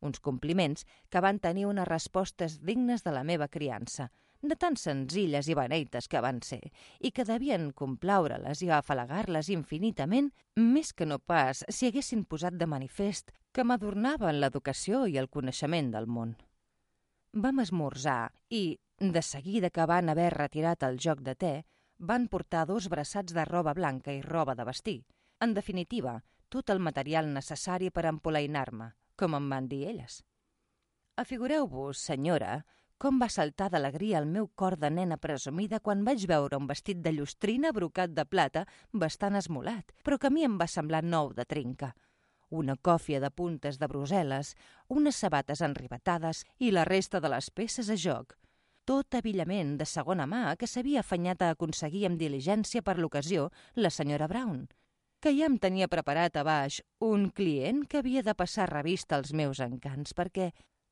Uns compliments que van tenir unes respostes dignes de la meva criança, de tan senzilles i beneites que van ser, i que devien complaure-les i afalagar-les infinitament, més que no pas si haguessin posat de manifest que m'adornaven l'educació i el coneixement del món. Vam esmorzar i, de seguida que van haver retirat el joc de te, van portar dos braçats de roba blanca i roba de vestir. En definitiva, tot el material necessari per empolainar-me, com em van dir elles. Afigureu-vos, senyora, com va saltar d'alegria el meu cor de nena presumida quan vaig veure un vestit de llustrina brocat de plata bastant esmolat, però que a mi em va semblar nou de trinca. Una còfia de puntes de Brussel·les, unes sabates enribatades i la resta de les peces a joc. Tot avillament de segona mà que s'havia afanyat a aconseguir amb diligència per l'ocasió la senyora Brown que ja em tenia preparat a baix un client que havia de passar revista als meus encants, perquè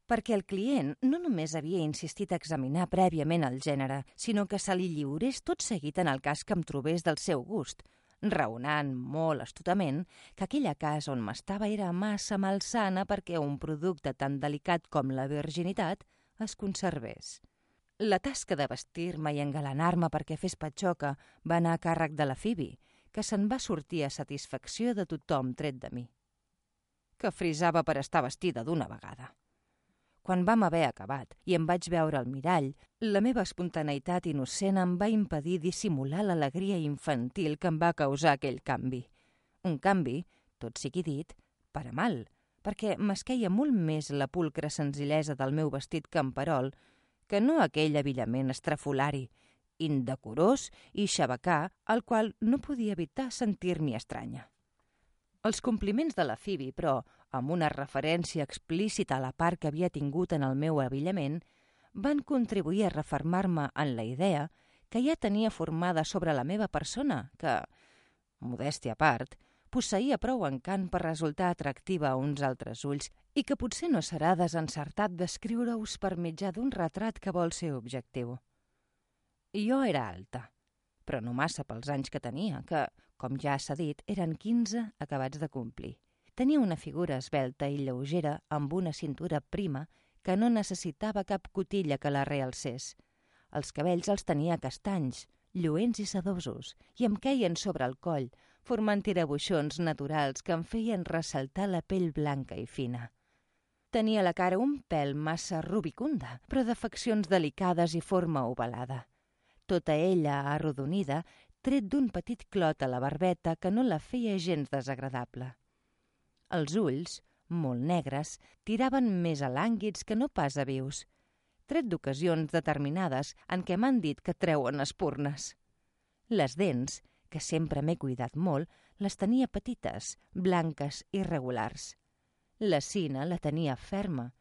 perquè el client no només havia insistit a examinar prèviament el gènere, sinó que se li lliurés tot seguit en el cas que em trobés del seu gust, raonant molt astutament que aquella casa on m'estava era massa malsana perquè un producte tan delicat com la virginitat es conservés. La tasca de vestir-me i engalanar-me perquè fes patxoca va anar a càrrec de la Fibi, que se'n va sortir a satisfacció de tothom tret de mi, que frisava per estar vestida d'una vegada. Quan vam haver acabat i em vaig veure al mirall, la meva espontaneïtat innocent em va impedir dissimular l'alegria infantil que em va causar aquell canvi. Un canvi, tot sigui dit, per a mal, perquè m'esqueia molt més la pulcra senzillesa del meu vestit camperol que no aquell avillament estrafolari, indecorós i xabacà, al qual no podia evitar sentir-m'hi estranya. Els compliments de la Phoebe, però, amb una referència explícita a la part que havia tingut en el meu avillament, van contribuir a refermar-me en la idea que ja tenia formada sobre la meva persona, que, modèstia a part, posseïa prou encant per resultar atractiva a uns altres ulls i que potser no serà desencertat descriure-us per mitjà d'un retrat que vol ser objectiu. Jo era alta, però no massa pels anys que tenia, que, com ja s'ha dit, eren 15 acabats de complir. Tenia una figura esbelta i lleugera amb una cintura prima que no necessitava cap cotilla que la realcés. Els cabells els tenia castanys, lluents i sedosos, i em queien sobre el coll, formant tirabuixons naturals que em feien ressaltar la pell blanca i fina. Tenia la cara un pèl massa rubicunda, però de faccions delicades i forma ovalada tota ella arrodonida, tret d'un petit clot a la barbeta que no la feia gens desagradable. Els ulls, molt negres, tiraven més a lànguids que no pas a vius, tret d'ocasions determinades en què m'han dit que treuen espurnes. Les dents, que sempre m'he cuidat molt, les tenia petites, blanques i regulars. La cina la tenia ferma,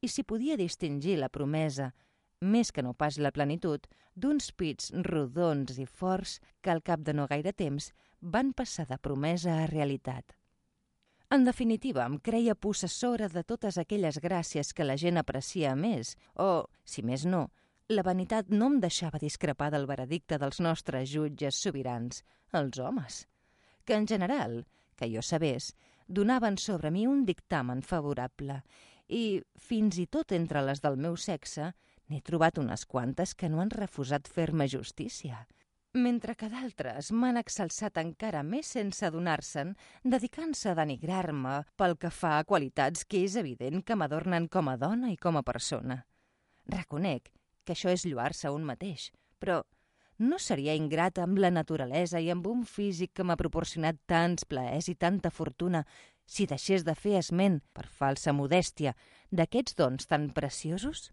i s'hi podia distingir la promesa, més que no pas la plenitud, d'uns pits rodons i forts que al cap de no gaire temps van passar de promesa a realitat. En definitiva, em creia possessora de totes aquelles gràcies que la gent aprecia més, o, si més no, la vanitat no em deixava discrepar del veredicte dels nostres jutges sobirans, els homes, que en general, que jo sabés, donaven sobre mi un dictamen favorable i, fins i tot entre les del meu sexe, N'he trobat unes quantes que no han refusat fer-me justícia, mentre que d'altres m'han exalçat encara més sense adonar-se'n, dedicant-se a denigrar-me pel que fa a qualitats que és evident que m'adornen com a dona i com a persona. Reconec que això és lluar-se un mateix, però no seria ingrata amb la naturalesa i amb un físic que m'ha proporcionat tants plaers i tanta fortuna si deixés de fer esment, per falsa modèstia, d'aquests dons tan preciosos?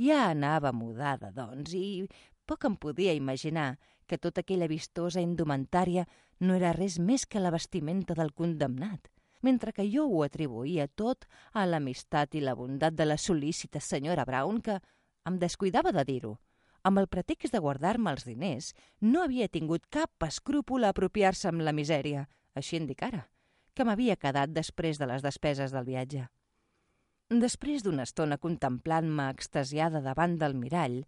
Ja anava mudada, doncs, i poc em podia imaginar que tota aquella vistosa indumentària no era res més que la vestimenta del condemnat, mentre que jo ho atribuïa tot a l'amistat i la bondat de la sol·lícita senyora Brown que em descuidava de dir-ho. Amb el pretext de guardar-me els diners, no havia tingut cap escrúpol a apropiar-se amb la misèria, així indicara, que m'havia quedat després de les despeses del viatge. Després d'una estona contemplant-me extasiada davant del mirall,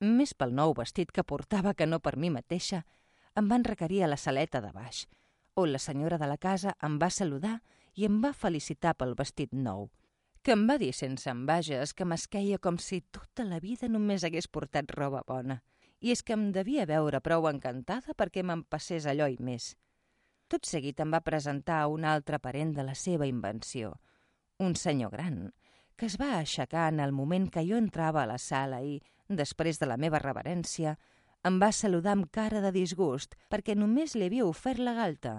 més pel nou vestit que portava que no per mi mateixa, em van requerir a la saleta de baix, on la senyora de la casa em va saludar i em va felicitar pel vestit nou, que em va dir sense envages que m'esqueia com si tota la vida només hagués portat roba bona, i és que em devia veure prou encantada perquè me'n passés allò i més. Tot seguit em va presentar un altre parent de la seva invenció, un senyor gran, que es va aixecar en el moment que jo entrava a la sala i, després de la meva reverència, em va saludar amb cara de disgust perquè només li havia ofert la galta.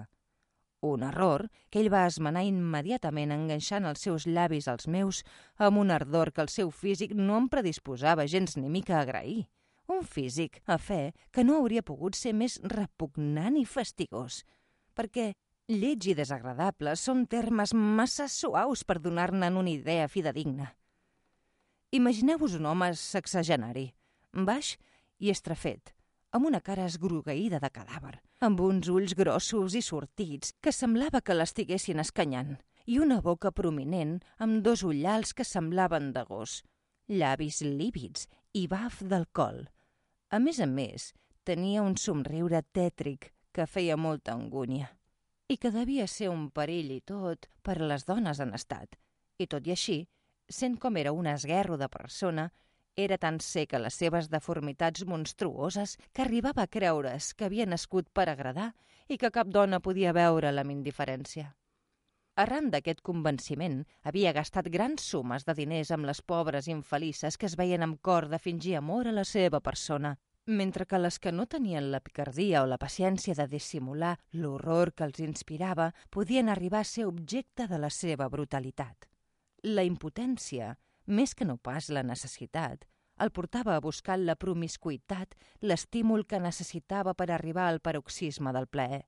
Un error que ell va esmenar immediatament enganxant els seus llavis als meus amb un ardor que el seu físic no em predisposava gens ni mica a agrair. Un físic, a fe, que no hauria pogut ser més repugnant i fastigós, perquè lleig i desagradable són termes massa suaus per donar-ne una idea fidedigna. Imagineu-vos un home sexagenari, baix i estrafet, amb una cara esgrogueïda de cadàver, amb uns ulls grossos i sortits que semblava que l'estiguessin escanyant, i una boca prominent amb dos ullals que semblaven de gos, llavis lívids i baf d'alcohol. A més a més, tenia un somriure tètric que feia molta angúnia i que devia ser un perill i tot per a les dones en estat. I tot i així, sent com era un esguerro de persona, era tan seca les seves deformitats monstruoses que arribava a creure's que havia nascut per agradar i que cap dona podia veure'l amb indiferència. Arran d'aquest convenciment, havia gastat grans sumes de diners amb les pobres infelices que es veien amb cor de fingir amor a la seva persona, mentre que les que no tenien la picardia o la paciència de dissimular l'horror que els inspirava podien arribar a ser objecte de la seva brutalitat. La impotència més que no pas la necessitat, el portava a buscar la promiscuitat, l'estímul que necessitava per arribar al paroxisme del plaer,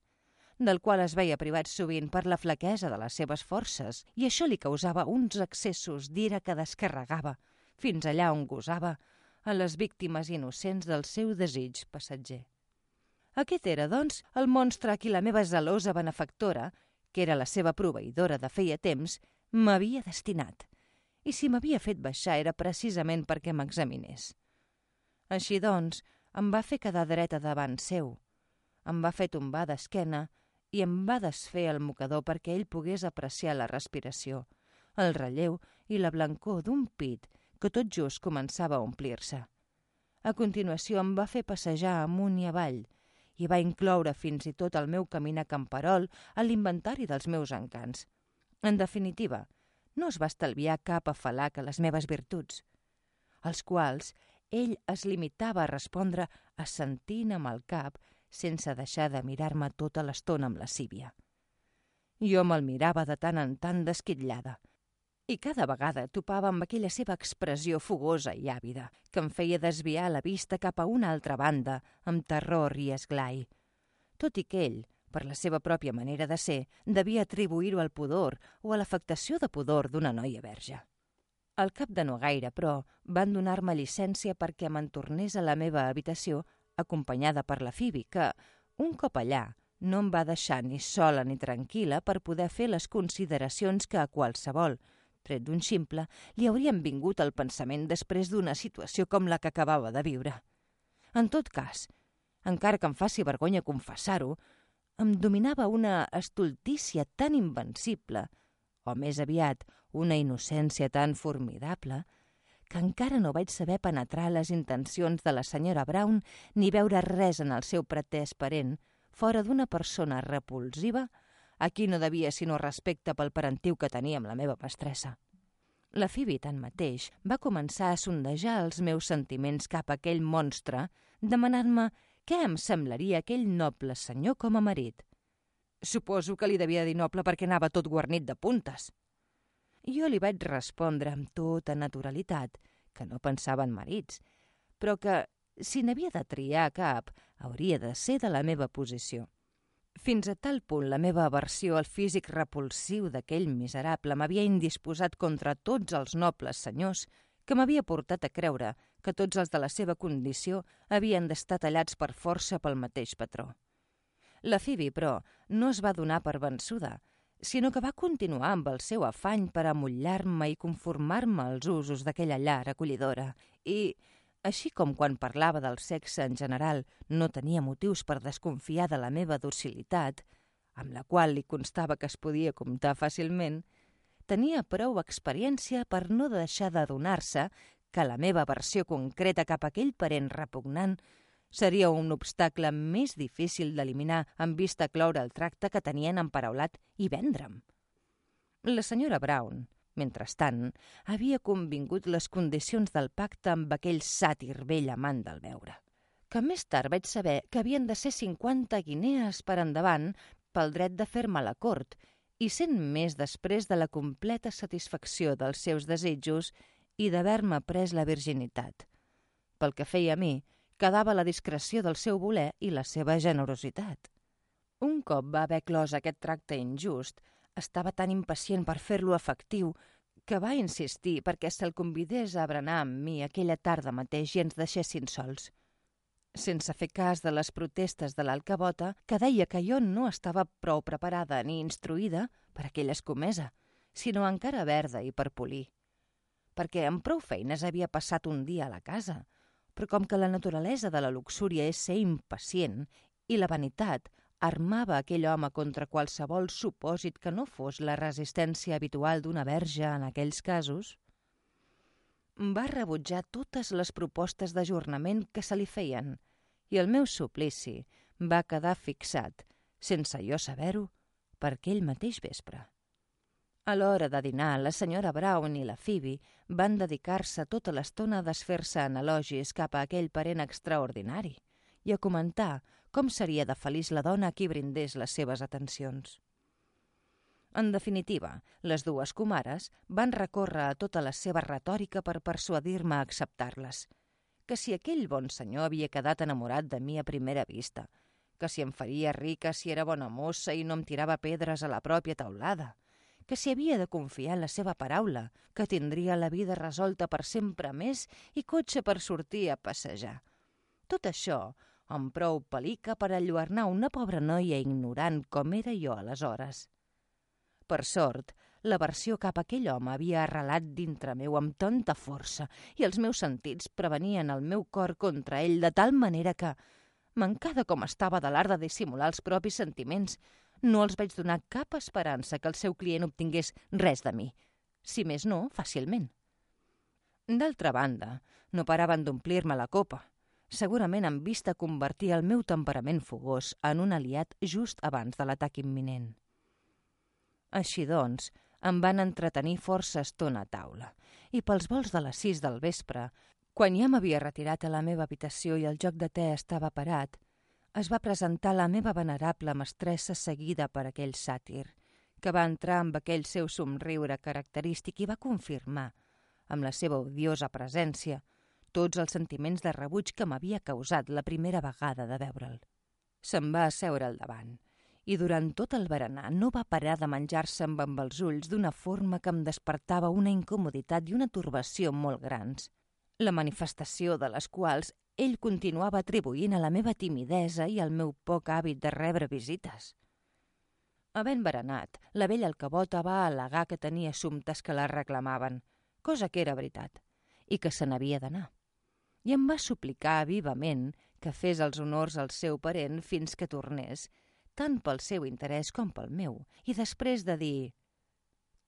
del qual es veia privat sovint per la flaquesa de les seves forces, i això li causava uns excessos d'ira que descarregava, fins allà on gosava, a les víctimes innocents del seu desig passatger. Aquest era, doncs, el monstre a qui la meva zelosa benefactora, que era la seva proveïdora de feia temps, m'havia destinat – i si m'havia fet baixar era precisament perquè m'examinés. Així doncs, em va fer quedar dreta davant seu, em va fer tombar d'esquena i em va desfer el mocador perquè ell pogués apreciar la respiració, el relleu i la blancor d'un pit que tot just començava a omplir-se. A continuació em va fer passejar amunt i avall i va incloure fins i tot el meu caminar camperol a l'inventari dels meus encants. En definitiva, no es va estalviar cap afalac a les meves virtuts, als quals ell es limitava a respondre assentint amb el cap sense deixar de mirar-me tota l'estona amb lascívia. Jo me'l mirava de tant en tant desquitllada, i cada vegada topava amb aquella seva expressió fogosa i àvida, que em feia desviar la vista cap a una altra banda, amb terror i esglai. Tot i que ell, per la seva pròpia manera de ser, devia atribuir-ho al pudor o a l'afectació de pudor d'una noia verge. Al cap de no gaire, però, van donar-me llicència perquè me'n tornés a la meva habitació acompanyada per la Fibi, que, un cop allà, no em va deixar ni sola ni tranquil·la per poder fer les consideracions que a qualsevol, tret d'un ximple, li haurien vingut al pensament després d'una situació com la que acabava de viure. En tot cas, encara que em faci vergonya confessar-ho, em dominava una estultícia tan invencible, o més aviat una innocència tan formidable, que encara no vaig saber penetrar les intencions de la senyora Brown ni veure res en el seu pretès parent, fora d'una persona repulsiva a qui no devia sinó respecte pel parentiu que tenia amb la meva mestressa. La Phoebe, tanmateix, va començar a sondejar els meus sentiments cap a aquell monstre, demanant-me què em semblaria aquell noble senyor com a marit? Suposo que li devia dir noble perquè anava tot guarnit de puntes. Jo li vaig respondre amb tota naturalitat que no pensava en marits, però que, si n'havia de triar cap, hauria de ser de la meva posició. Fins a tal punt la meva aversió al físic repulsiu d'aquell miserable m'havia indisposat contra tots els nobles senyors que m'havia portat a creure que tots els de la seva condició havien d'estar tallats per força pel mateix patró. La Phoebe, però, no es va donar per vençuda, sinó que va continuar amb el seu afany per amullar-me i conformar-me als usos d'aquella llar acollidora i, així com quan parlava del sexe en general no tenia motius per desconfiar de la meva docilitat, amb la qual li constava que es podia comptar fàcilment, tenia prou experiència per no deixar d'adonar-se que la meva versió concreta cap a aquell parent repugnant seria un obstacle més difícil d'eliminar en vista cloure el tracte que tenien emparaulat i vendre'm. La senyora Brown, Mentrestant, havia convingut les condicions del pacte amb aquell sàtir vell amant del veure. Que més tard vaig saber que havien de ser 50 guinees per endavant pel dret de fer-me la cort i sent més després de la completa satisfacció dels seus desitjos i d'haver-me pres la virginitat. Pel que feia a mi, quedava la discreció del seu voler i la seva generositat. Un cop va haver clos aquest tracte injust, estava tan impacient per fer-lo efectiu que va insistir perquè se'l convidés a berenar amb mi aquella tarda mateix i ens deixessin sols. Sense fer cas de les protestes de l'alcabota, que deia que jo no estava prou preparada ni instruïda per aquella escomesa, sinó encara verda i per polir. Perquè amb prou feines havia passat un dia a la casa, però com que la naturalesa de la luxúria és ser impacient i la vanitat armava aquell home contra qualsevol supòsit que no fos la resistència habitual d'una verge en aquells casos, va rebutjar totes les propostes d'ajornament que se li feien i el meu suplici va quedar fixat, sense jo saber-ho, per aquell mateix vespre. A l'hora de dinar, la senyora Brown i la Phoebe van dedicar-se tota l'estona a desfer-se en elogis cap a aquell parent extraordinari i a comentar com seria de feliç la dona a qui brindés les seves atencions. En definitiva, les dues comares van recórrer a tota la seva retòrica per persuadir-me a acceptar-les, que si aquell bon senyor havia quedat enamorat de mi a primera vista, que si em faria rica si era bona mossa i no em tirava pedres a la pròpia taulada, que si havia de confiar en la seva paraula, que tindria la vida resolta per sempre més i cotxe per sortir a passejar. Tot això amb prou pelica per alluarnar una pobra noia ignorant com era jo aleshores. Per sort, la versió cap a aquell home havia arrelat dintre meu amb tanta força i els meus sentits prevenien el meu cor contra ell de tal manera que, mancada com estava de l'art de dissimular els propis sentiments, no els vaig donar cap esperança que el seu client obtingués res de mi, si més no, fàcilment. D'altra banda, no paraven d'omplir-me la copa – segurament en vista convertir el meu temperament fogós en un aliat just abans de l'atac imminent. Així doncs, em van entretenir força estona a taula, i pels vols de les sis del vespre, quan ja m'havia retirat a la meva habitació i el joc de te estava parat, es va presentar la meva venerable mestressa seguida per aquell sàtir, que va entrar amb aquell seu somriure característic i va confirmar, amb la seva odiosa presència, tots els sentiments de rebuig que m'havia causat la primera vegada de veure'l. Se'n va asseure al davant i durant tot el berenar no va parar de menjar-se amb, amb els ulls d'una forma que em despertava una incomoditat i una turbació molt grans, la manifestació de les quals ell continuava atribuint a la meva timidesa i al meu poc hàbit de rebre visites. Havent berenat, la vella alcabota va al·legar que tenia assumptes que la reclamaven, cosa que era veritat, i que se n'havia d'anar i em va suplicar vivament que fes els honors al seu parent fins que tornés, tant pel seu interès com pel meu, i després de dir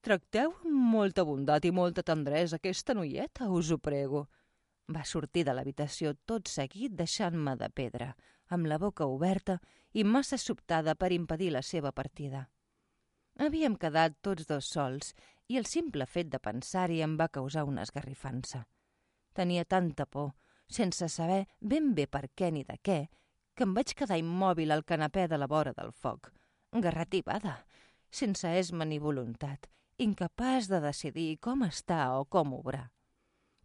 «Tracteu amb molta bondat i molta tendresa aquesta noieta, us ho prego». Va sortir de l'habitació tot seguit deixant-me de pedra, amb la boca oberta i massa sobtada per impedir la seva partida. Havíem quedat tots dos sols i el simple fet de pensar-hi em va causar una esgarrifança. Tenia tanta por sense saber ben bé per què ni de què, que em vaig quedar immòbil al canapè de la vora del foc, garrativada, sense esma ni voluntat, incapaç de decidir com estar o com obrar.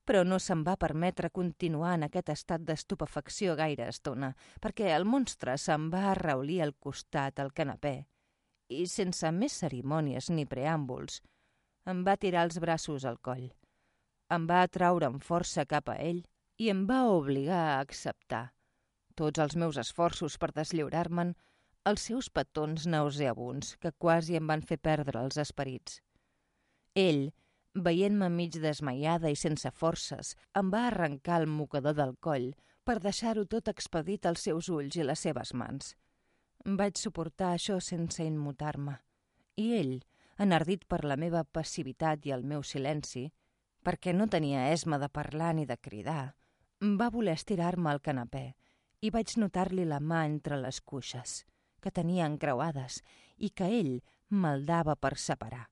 Però no se'm va permetre continuar en aquest estat d'estupefacció gaire estona, perquè el monstre se'm va arraulir al costat al canapè i, sense més cerimònies ni preàmbuls, em va tirar els braços al coll. Em va atraure amb força cap a ell i em va obligar a acceptar tots els meus esforços per deslliurar-me'n els seus petons nauseabuns que quasi em van fer perdre els esperits. Ell, veient-me mig desmaiada i sense forces, em va arrencar el mocador del coll per deixar-ho tot expedit als seus ulls i les seves mans. Vaig suportar això sense immutar-me. I ell, enardit per la meva passivitat i el meu silenci, perquè no tenia esma de parlar ni de cridar, va voler estirar-me al canapè i vaig notar-li la mà entre les cuixes, que tenia encreuades i que ell maldava per separar.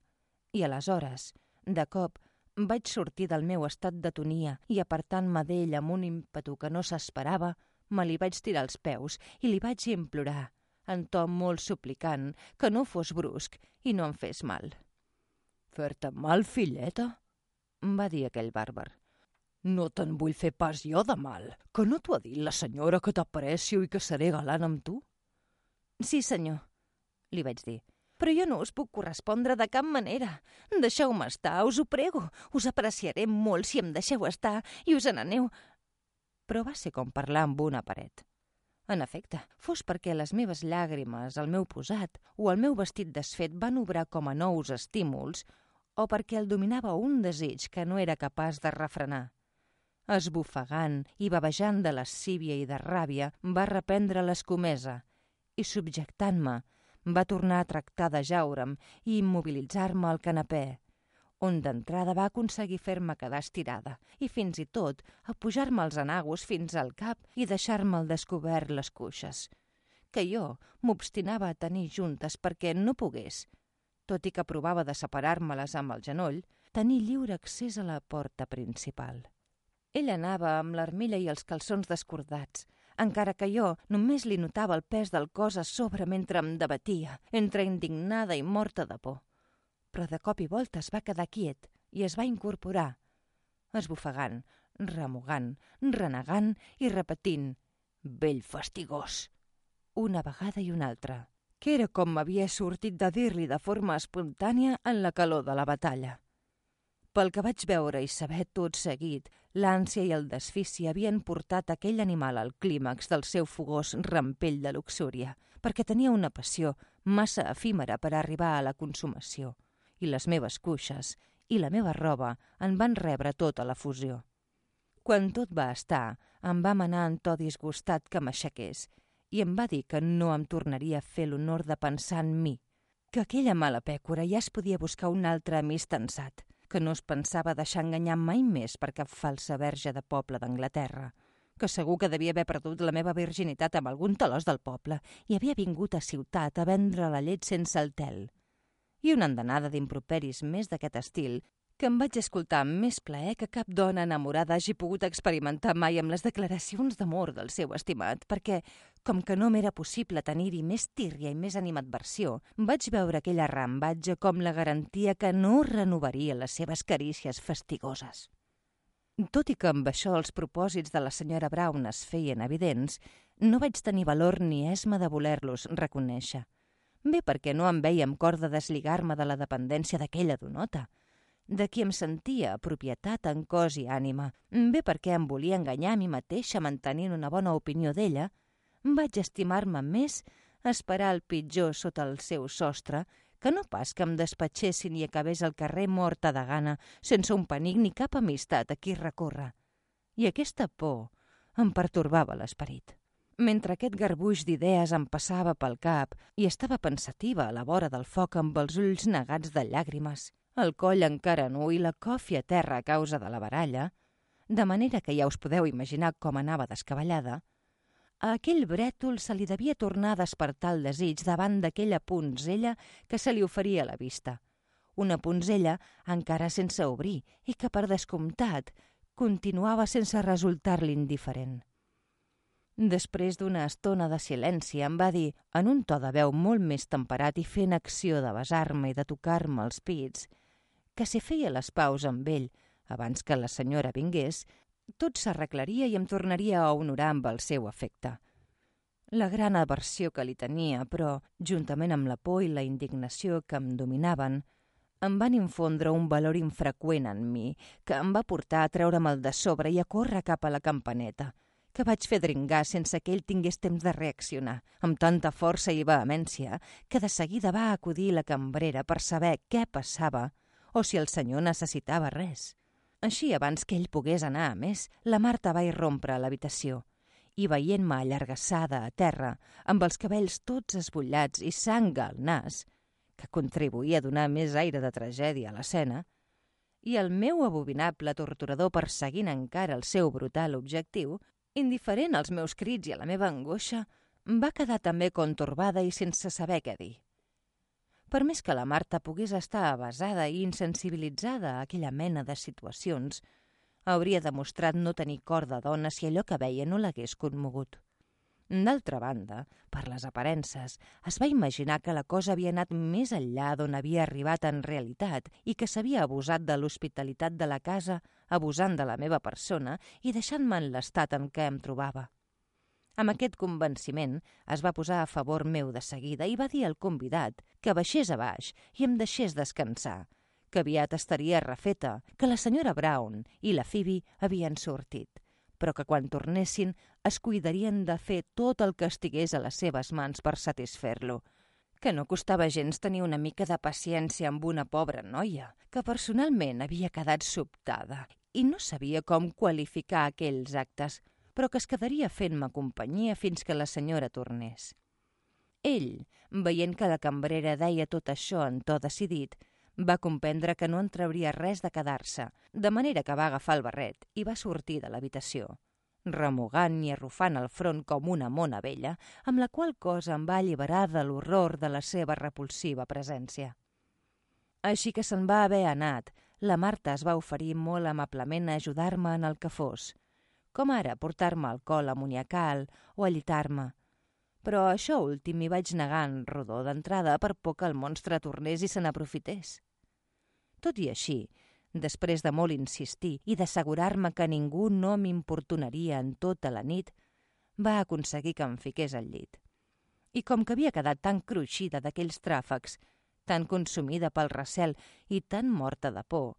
I aleshores, de cop, vaig sortir del meu estat d'atonia i apartant-me d'ell amb un ímpetu que no s'esperava, me li vaig tirar als peus i li vaig implorar, en to molt suplicant, que no fos brusc i no em fes mal. «Fer-te mal, filleta?» va dir aquell bàrbar. «No te'n vull fer pas jo de mal, que no t'ho ha dit la senyora que t'aprecio i que seré galant amb tu?» «Sí, senyor», li vaig dir, però jo no us puc correspondre de cap manera. Deixeu-me estar, us ho prego. Us apreciaré molt si em deixeu estar i us n'aneu. Però va ser com parlar amb una paret. En efecte, fos perquè les meves llàgrimes, el meu posat o el meu vestit desfet van obrar com a nous estímuls o perquè el dominava un desig que no era capaç de refrenar. Esbufegant i babejant de lascívia i de ràbia, va reprendre l'escomesa i, subjectant-me, va tornar a tractar de jaure'm i immobilitzar-me al canapè, on d'entrada va aconseguir fer-me quedar estirada i fins i tot a pujar-me els anagos fins al cap i deixar-me al descobert les cuixes, que jo m'obstinava a tenir juntes perquè no pogués, tot i que provava de separar-me-les amb el genoll, tenir lliure accés a la porta principal. Ell anava amb l'armilla i els calçons descordats, encara que jo només li notava el pes del cos a sobre mentre em debatia, entre indignada i morta de por. Però de cop i volta es va quedar quiet i es va incorporar, esbufegant, remugant, renegant i repetint «vell fastigós», una vegada i una altra, que era com m'havia sortit de dir-li de forma espontània en la calor de la batalla. Pel que vaig veure i saber tot seguit, l'ànsia i el desfici havien portat aquell animal al clímax del seu fogós rampell de luxúria, perquè tenia una passió massa efímera per arribar a la consumació, i les meves cuixes i la meva roba en van rebre tota la fusió. Quan tot va estar, em va manar en to disgustat que m'aixequés i em va dir que no em tornaria a fer l'honor de pensar en mi, que aquella mala pècora ja es podia buscar un altre amistensat, que no es pensava deixar enganyar mai més per cap falsa verge de poble d'Anglaterra, que segur que devia haver perdut la meva virginitat amb algun talòs del poble i havia vingut a ciutat a vendre la llet sense el tel. I una andanada d'improperis més d'aquest estil que em vaig escoltar amb més plaer que cap dona enamorada hagi pogut experimentar mai amb les declaracions d'amor del seu estimat, perquè, com que no m'era possible tenir-hi més tírria i més animadversió, vaig veure aquella rambatge com la garantia que no renovaria les seves carícies fastigoses. Tot i que amb això els propòsits de la senyora Brown es feien evidents, no vaig tenir valor ni esma de voler-los reconèixer. Bé perquè no em veia amb cor de deslligar-me de la dependència d'aquella donota, de qui em sentia propietat en cos i ànima, bé perquè em volia enganyar a mi mateixa mantenint una bona opinió d'ella, vaig estimar-me més esperar el pitjor sota el seu sostre que no pas que em despatxessin i acabés al carrer morta de gana sense un penic ni cap amistat a qui recórrer. I aquesta por em pertorbava l'esperit. Mentre aquest garbuix d'idees em passava pel cap i estava pensativa a la vora del foc amb els ulls negats de llàgrimes, el coll encara nu i la còfia a terra a causa de la baralla, de manera que ja us podeu imaginar com anava descabellada, a aquell brètol se li devia tornar a despertar el desig davant d'aquella punzella que se li oferia a la vista. Una punzella encara sense obrir i que, per descomptat, continuava sense resultar-li indiferent. Després d'una estona de silenci em va dir, en un to de veu molt més temperat i fent acció de besar-me i de tocar-me els pits, que si feia les paus amb ell Abans que la senyora vingués, tot s'arreglaria i em tornaria a honorar amb el seu afecte. La gran aversió que li tenia, però, juntament amb la por i la indignació que em dominaven, em van infondre un valor infreqüent en mi, que em va portar a treure'm de sobre i a córrer cap a la campaneta, que vaig fer dringar sense que ell tingués temps de reaccionar, amb tanta força i vehemència, que de seguida va acudir la cambrera per saber què passava o si el senyor necessitava res. Així, abans que ell pogués anar a més, la Marta va irrompre a l'habitació i veient-me allargassada a terra, amb els cabells tots esbutllats i sang al nas, que contribuïa a donar més aire de tragèdia a l'escena, i el meu abominable torturador perseguint encara el seu brutal objectiu, indiferent als meus crits i a la meva angoixa, va quedar també contorbada i sense saber què dir. Per més que la Marta pogués estar avasada i insensibilitzada a aquella mena de situacions, hauria demostrat no tenir cor de dona si allò que veia no l'hagués conmogut. D'altra banda, per les aparences, es va imaginar que la cosa havia anat més enllà d'on havia arribat en realitat i que s'havia abusat de l'hospitalitat de la casa, abusant de la meva persona i deixant-me en l'estat en què em trobava. Amb aquest convenciment es va posar a favor meu de seguida i va dir al convidat que baixés a baix i em deixés descansar, que aviat estaria refeta, que la senyora Brown i la Phoebe havien sortit però que quan tornessin es cuidarien de fer tot el que estigués a les seves mans per satisfer-lo, que no costava gens tenir una mica de paciència amb una pobra noia, que personalment havia quedat sobtada i no sabia com qualificar aquells actes, però que es quedaria fent-me companyia fins que la senyora tornés. Ell, veient que la cambrera deia tot això en to decidit, va comprendre que no en trauria res de quedar-se, de manera que va agafar el barret i va sortir de l'habitació, remugant i arrufant el front com una mona vella, amb la qual cosa em va alliberar de l'horror de la seva repulsiva presència. Així que se'n va haver anat, la Marta es va oferir molt amablement a ajudar-me en el que fos, com ara portar-me alcohol amoniacal o allitar-me, però això últim m'hi vaig negar en rodó d'entrada per por que el monstre tornés i se n'aprofités. Tot i així, després de molt insistir i d'assegurar-me que ningú no m'importunaria en tota la nit, va aconseguir que em fiqués al llit. I com que havia quedat tan cruixida d'aquells tràfecs, tan consumida pel recel i tan morta de por,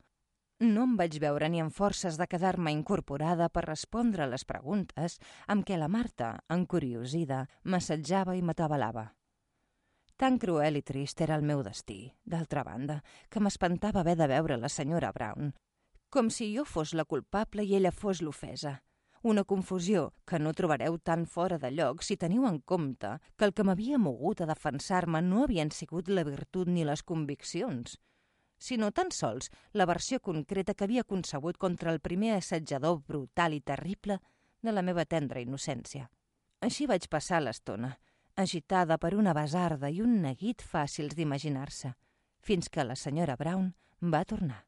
no em vaig veure ni amb forces de quedar-me incorporada per respondre les preguntes amb què la Marta, encuriosida, m'assetjava i m'atabalava. Tan cruel i trist era el meu destí, d'altra banda, que m'espantava haver de veure la senyora Brown, com si jo fos la culpable i ella fos l'ofesa. Una confusió que no trobareu tan fora de lloc si teniu en compte que el que m'havia mogut a defensar-me no havien sigut la virtut ni les conviccions, sinó tan sols la versió concreta que havia concebut contra el primer assetjador brutal i terrible de la meva tendra innocència. Així vaig passar l'estona, agitada per una besarda i un neguit fàcils d'imaginar-se, fins que la senyora Brown va tornar.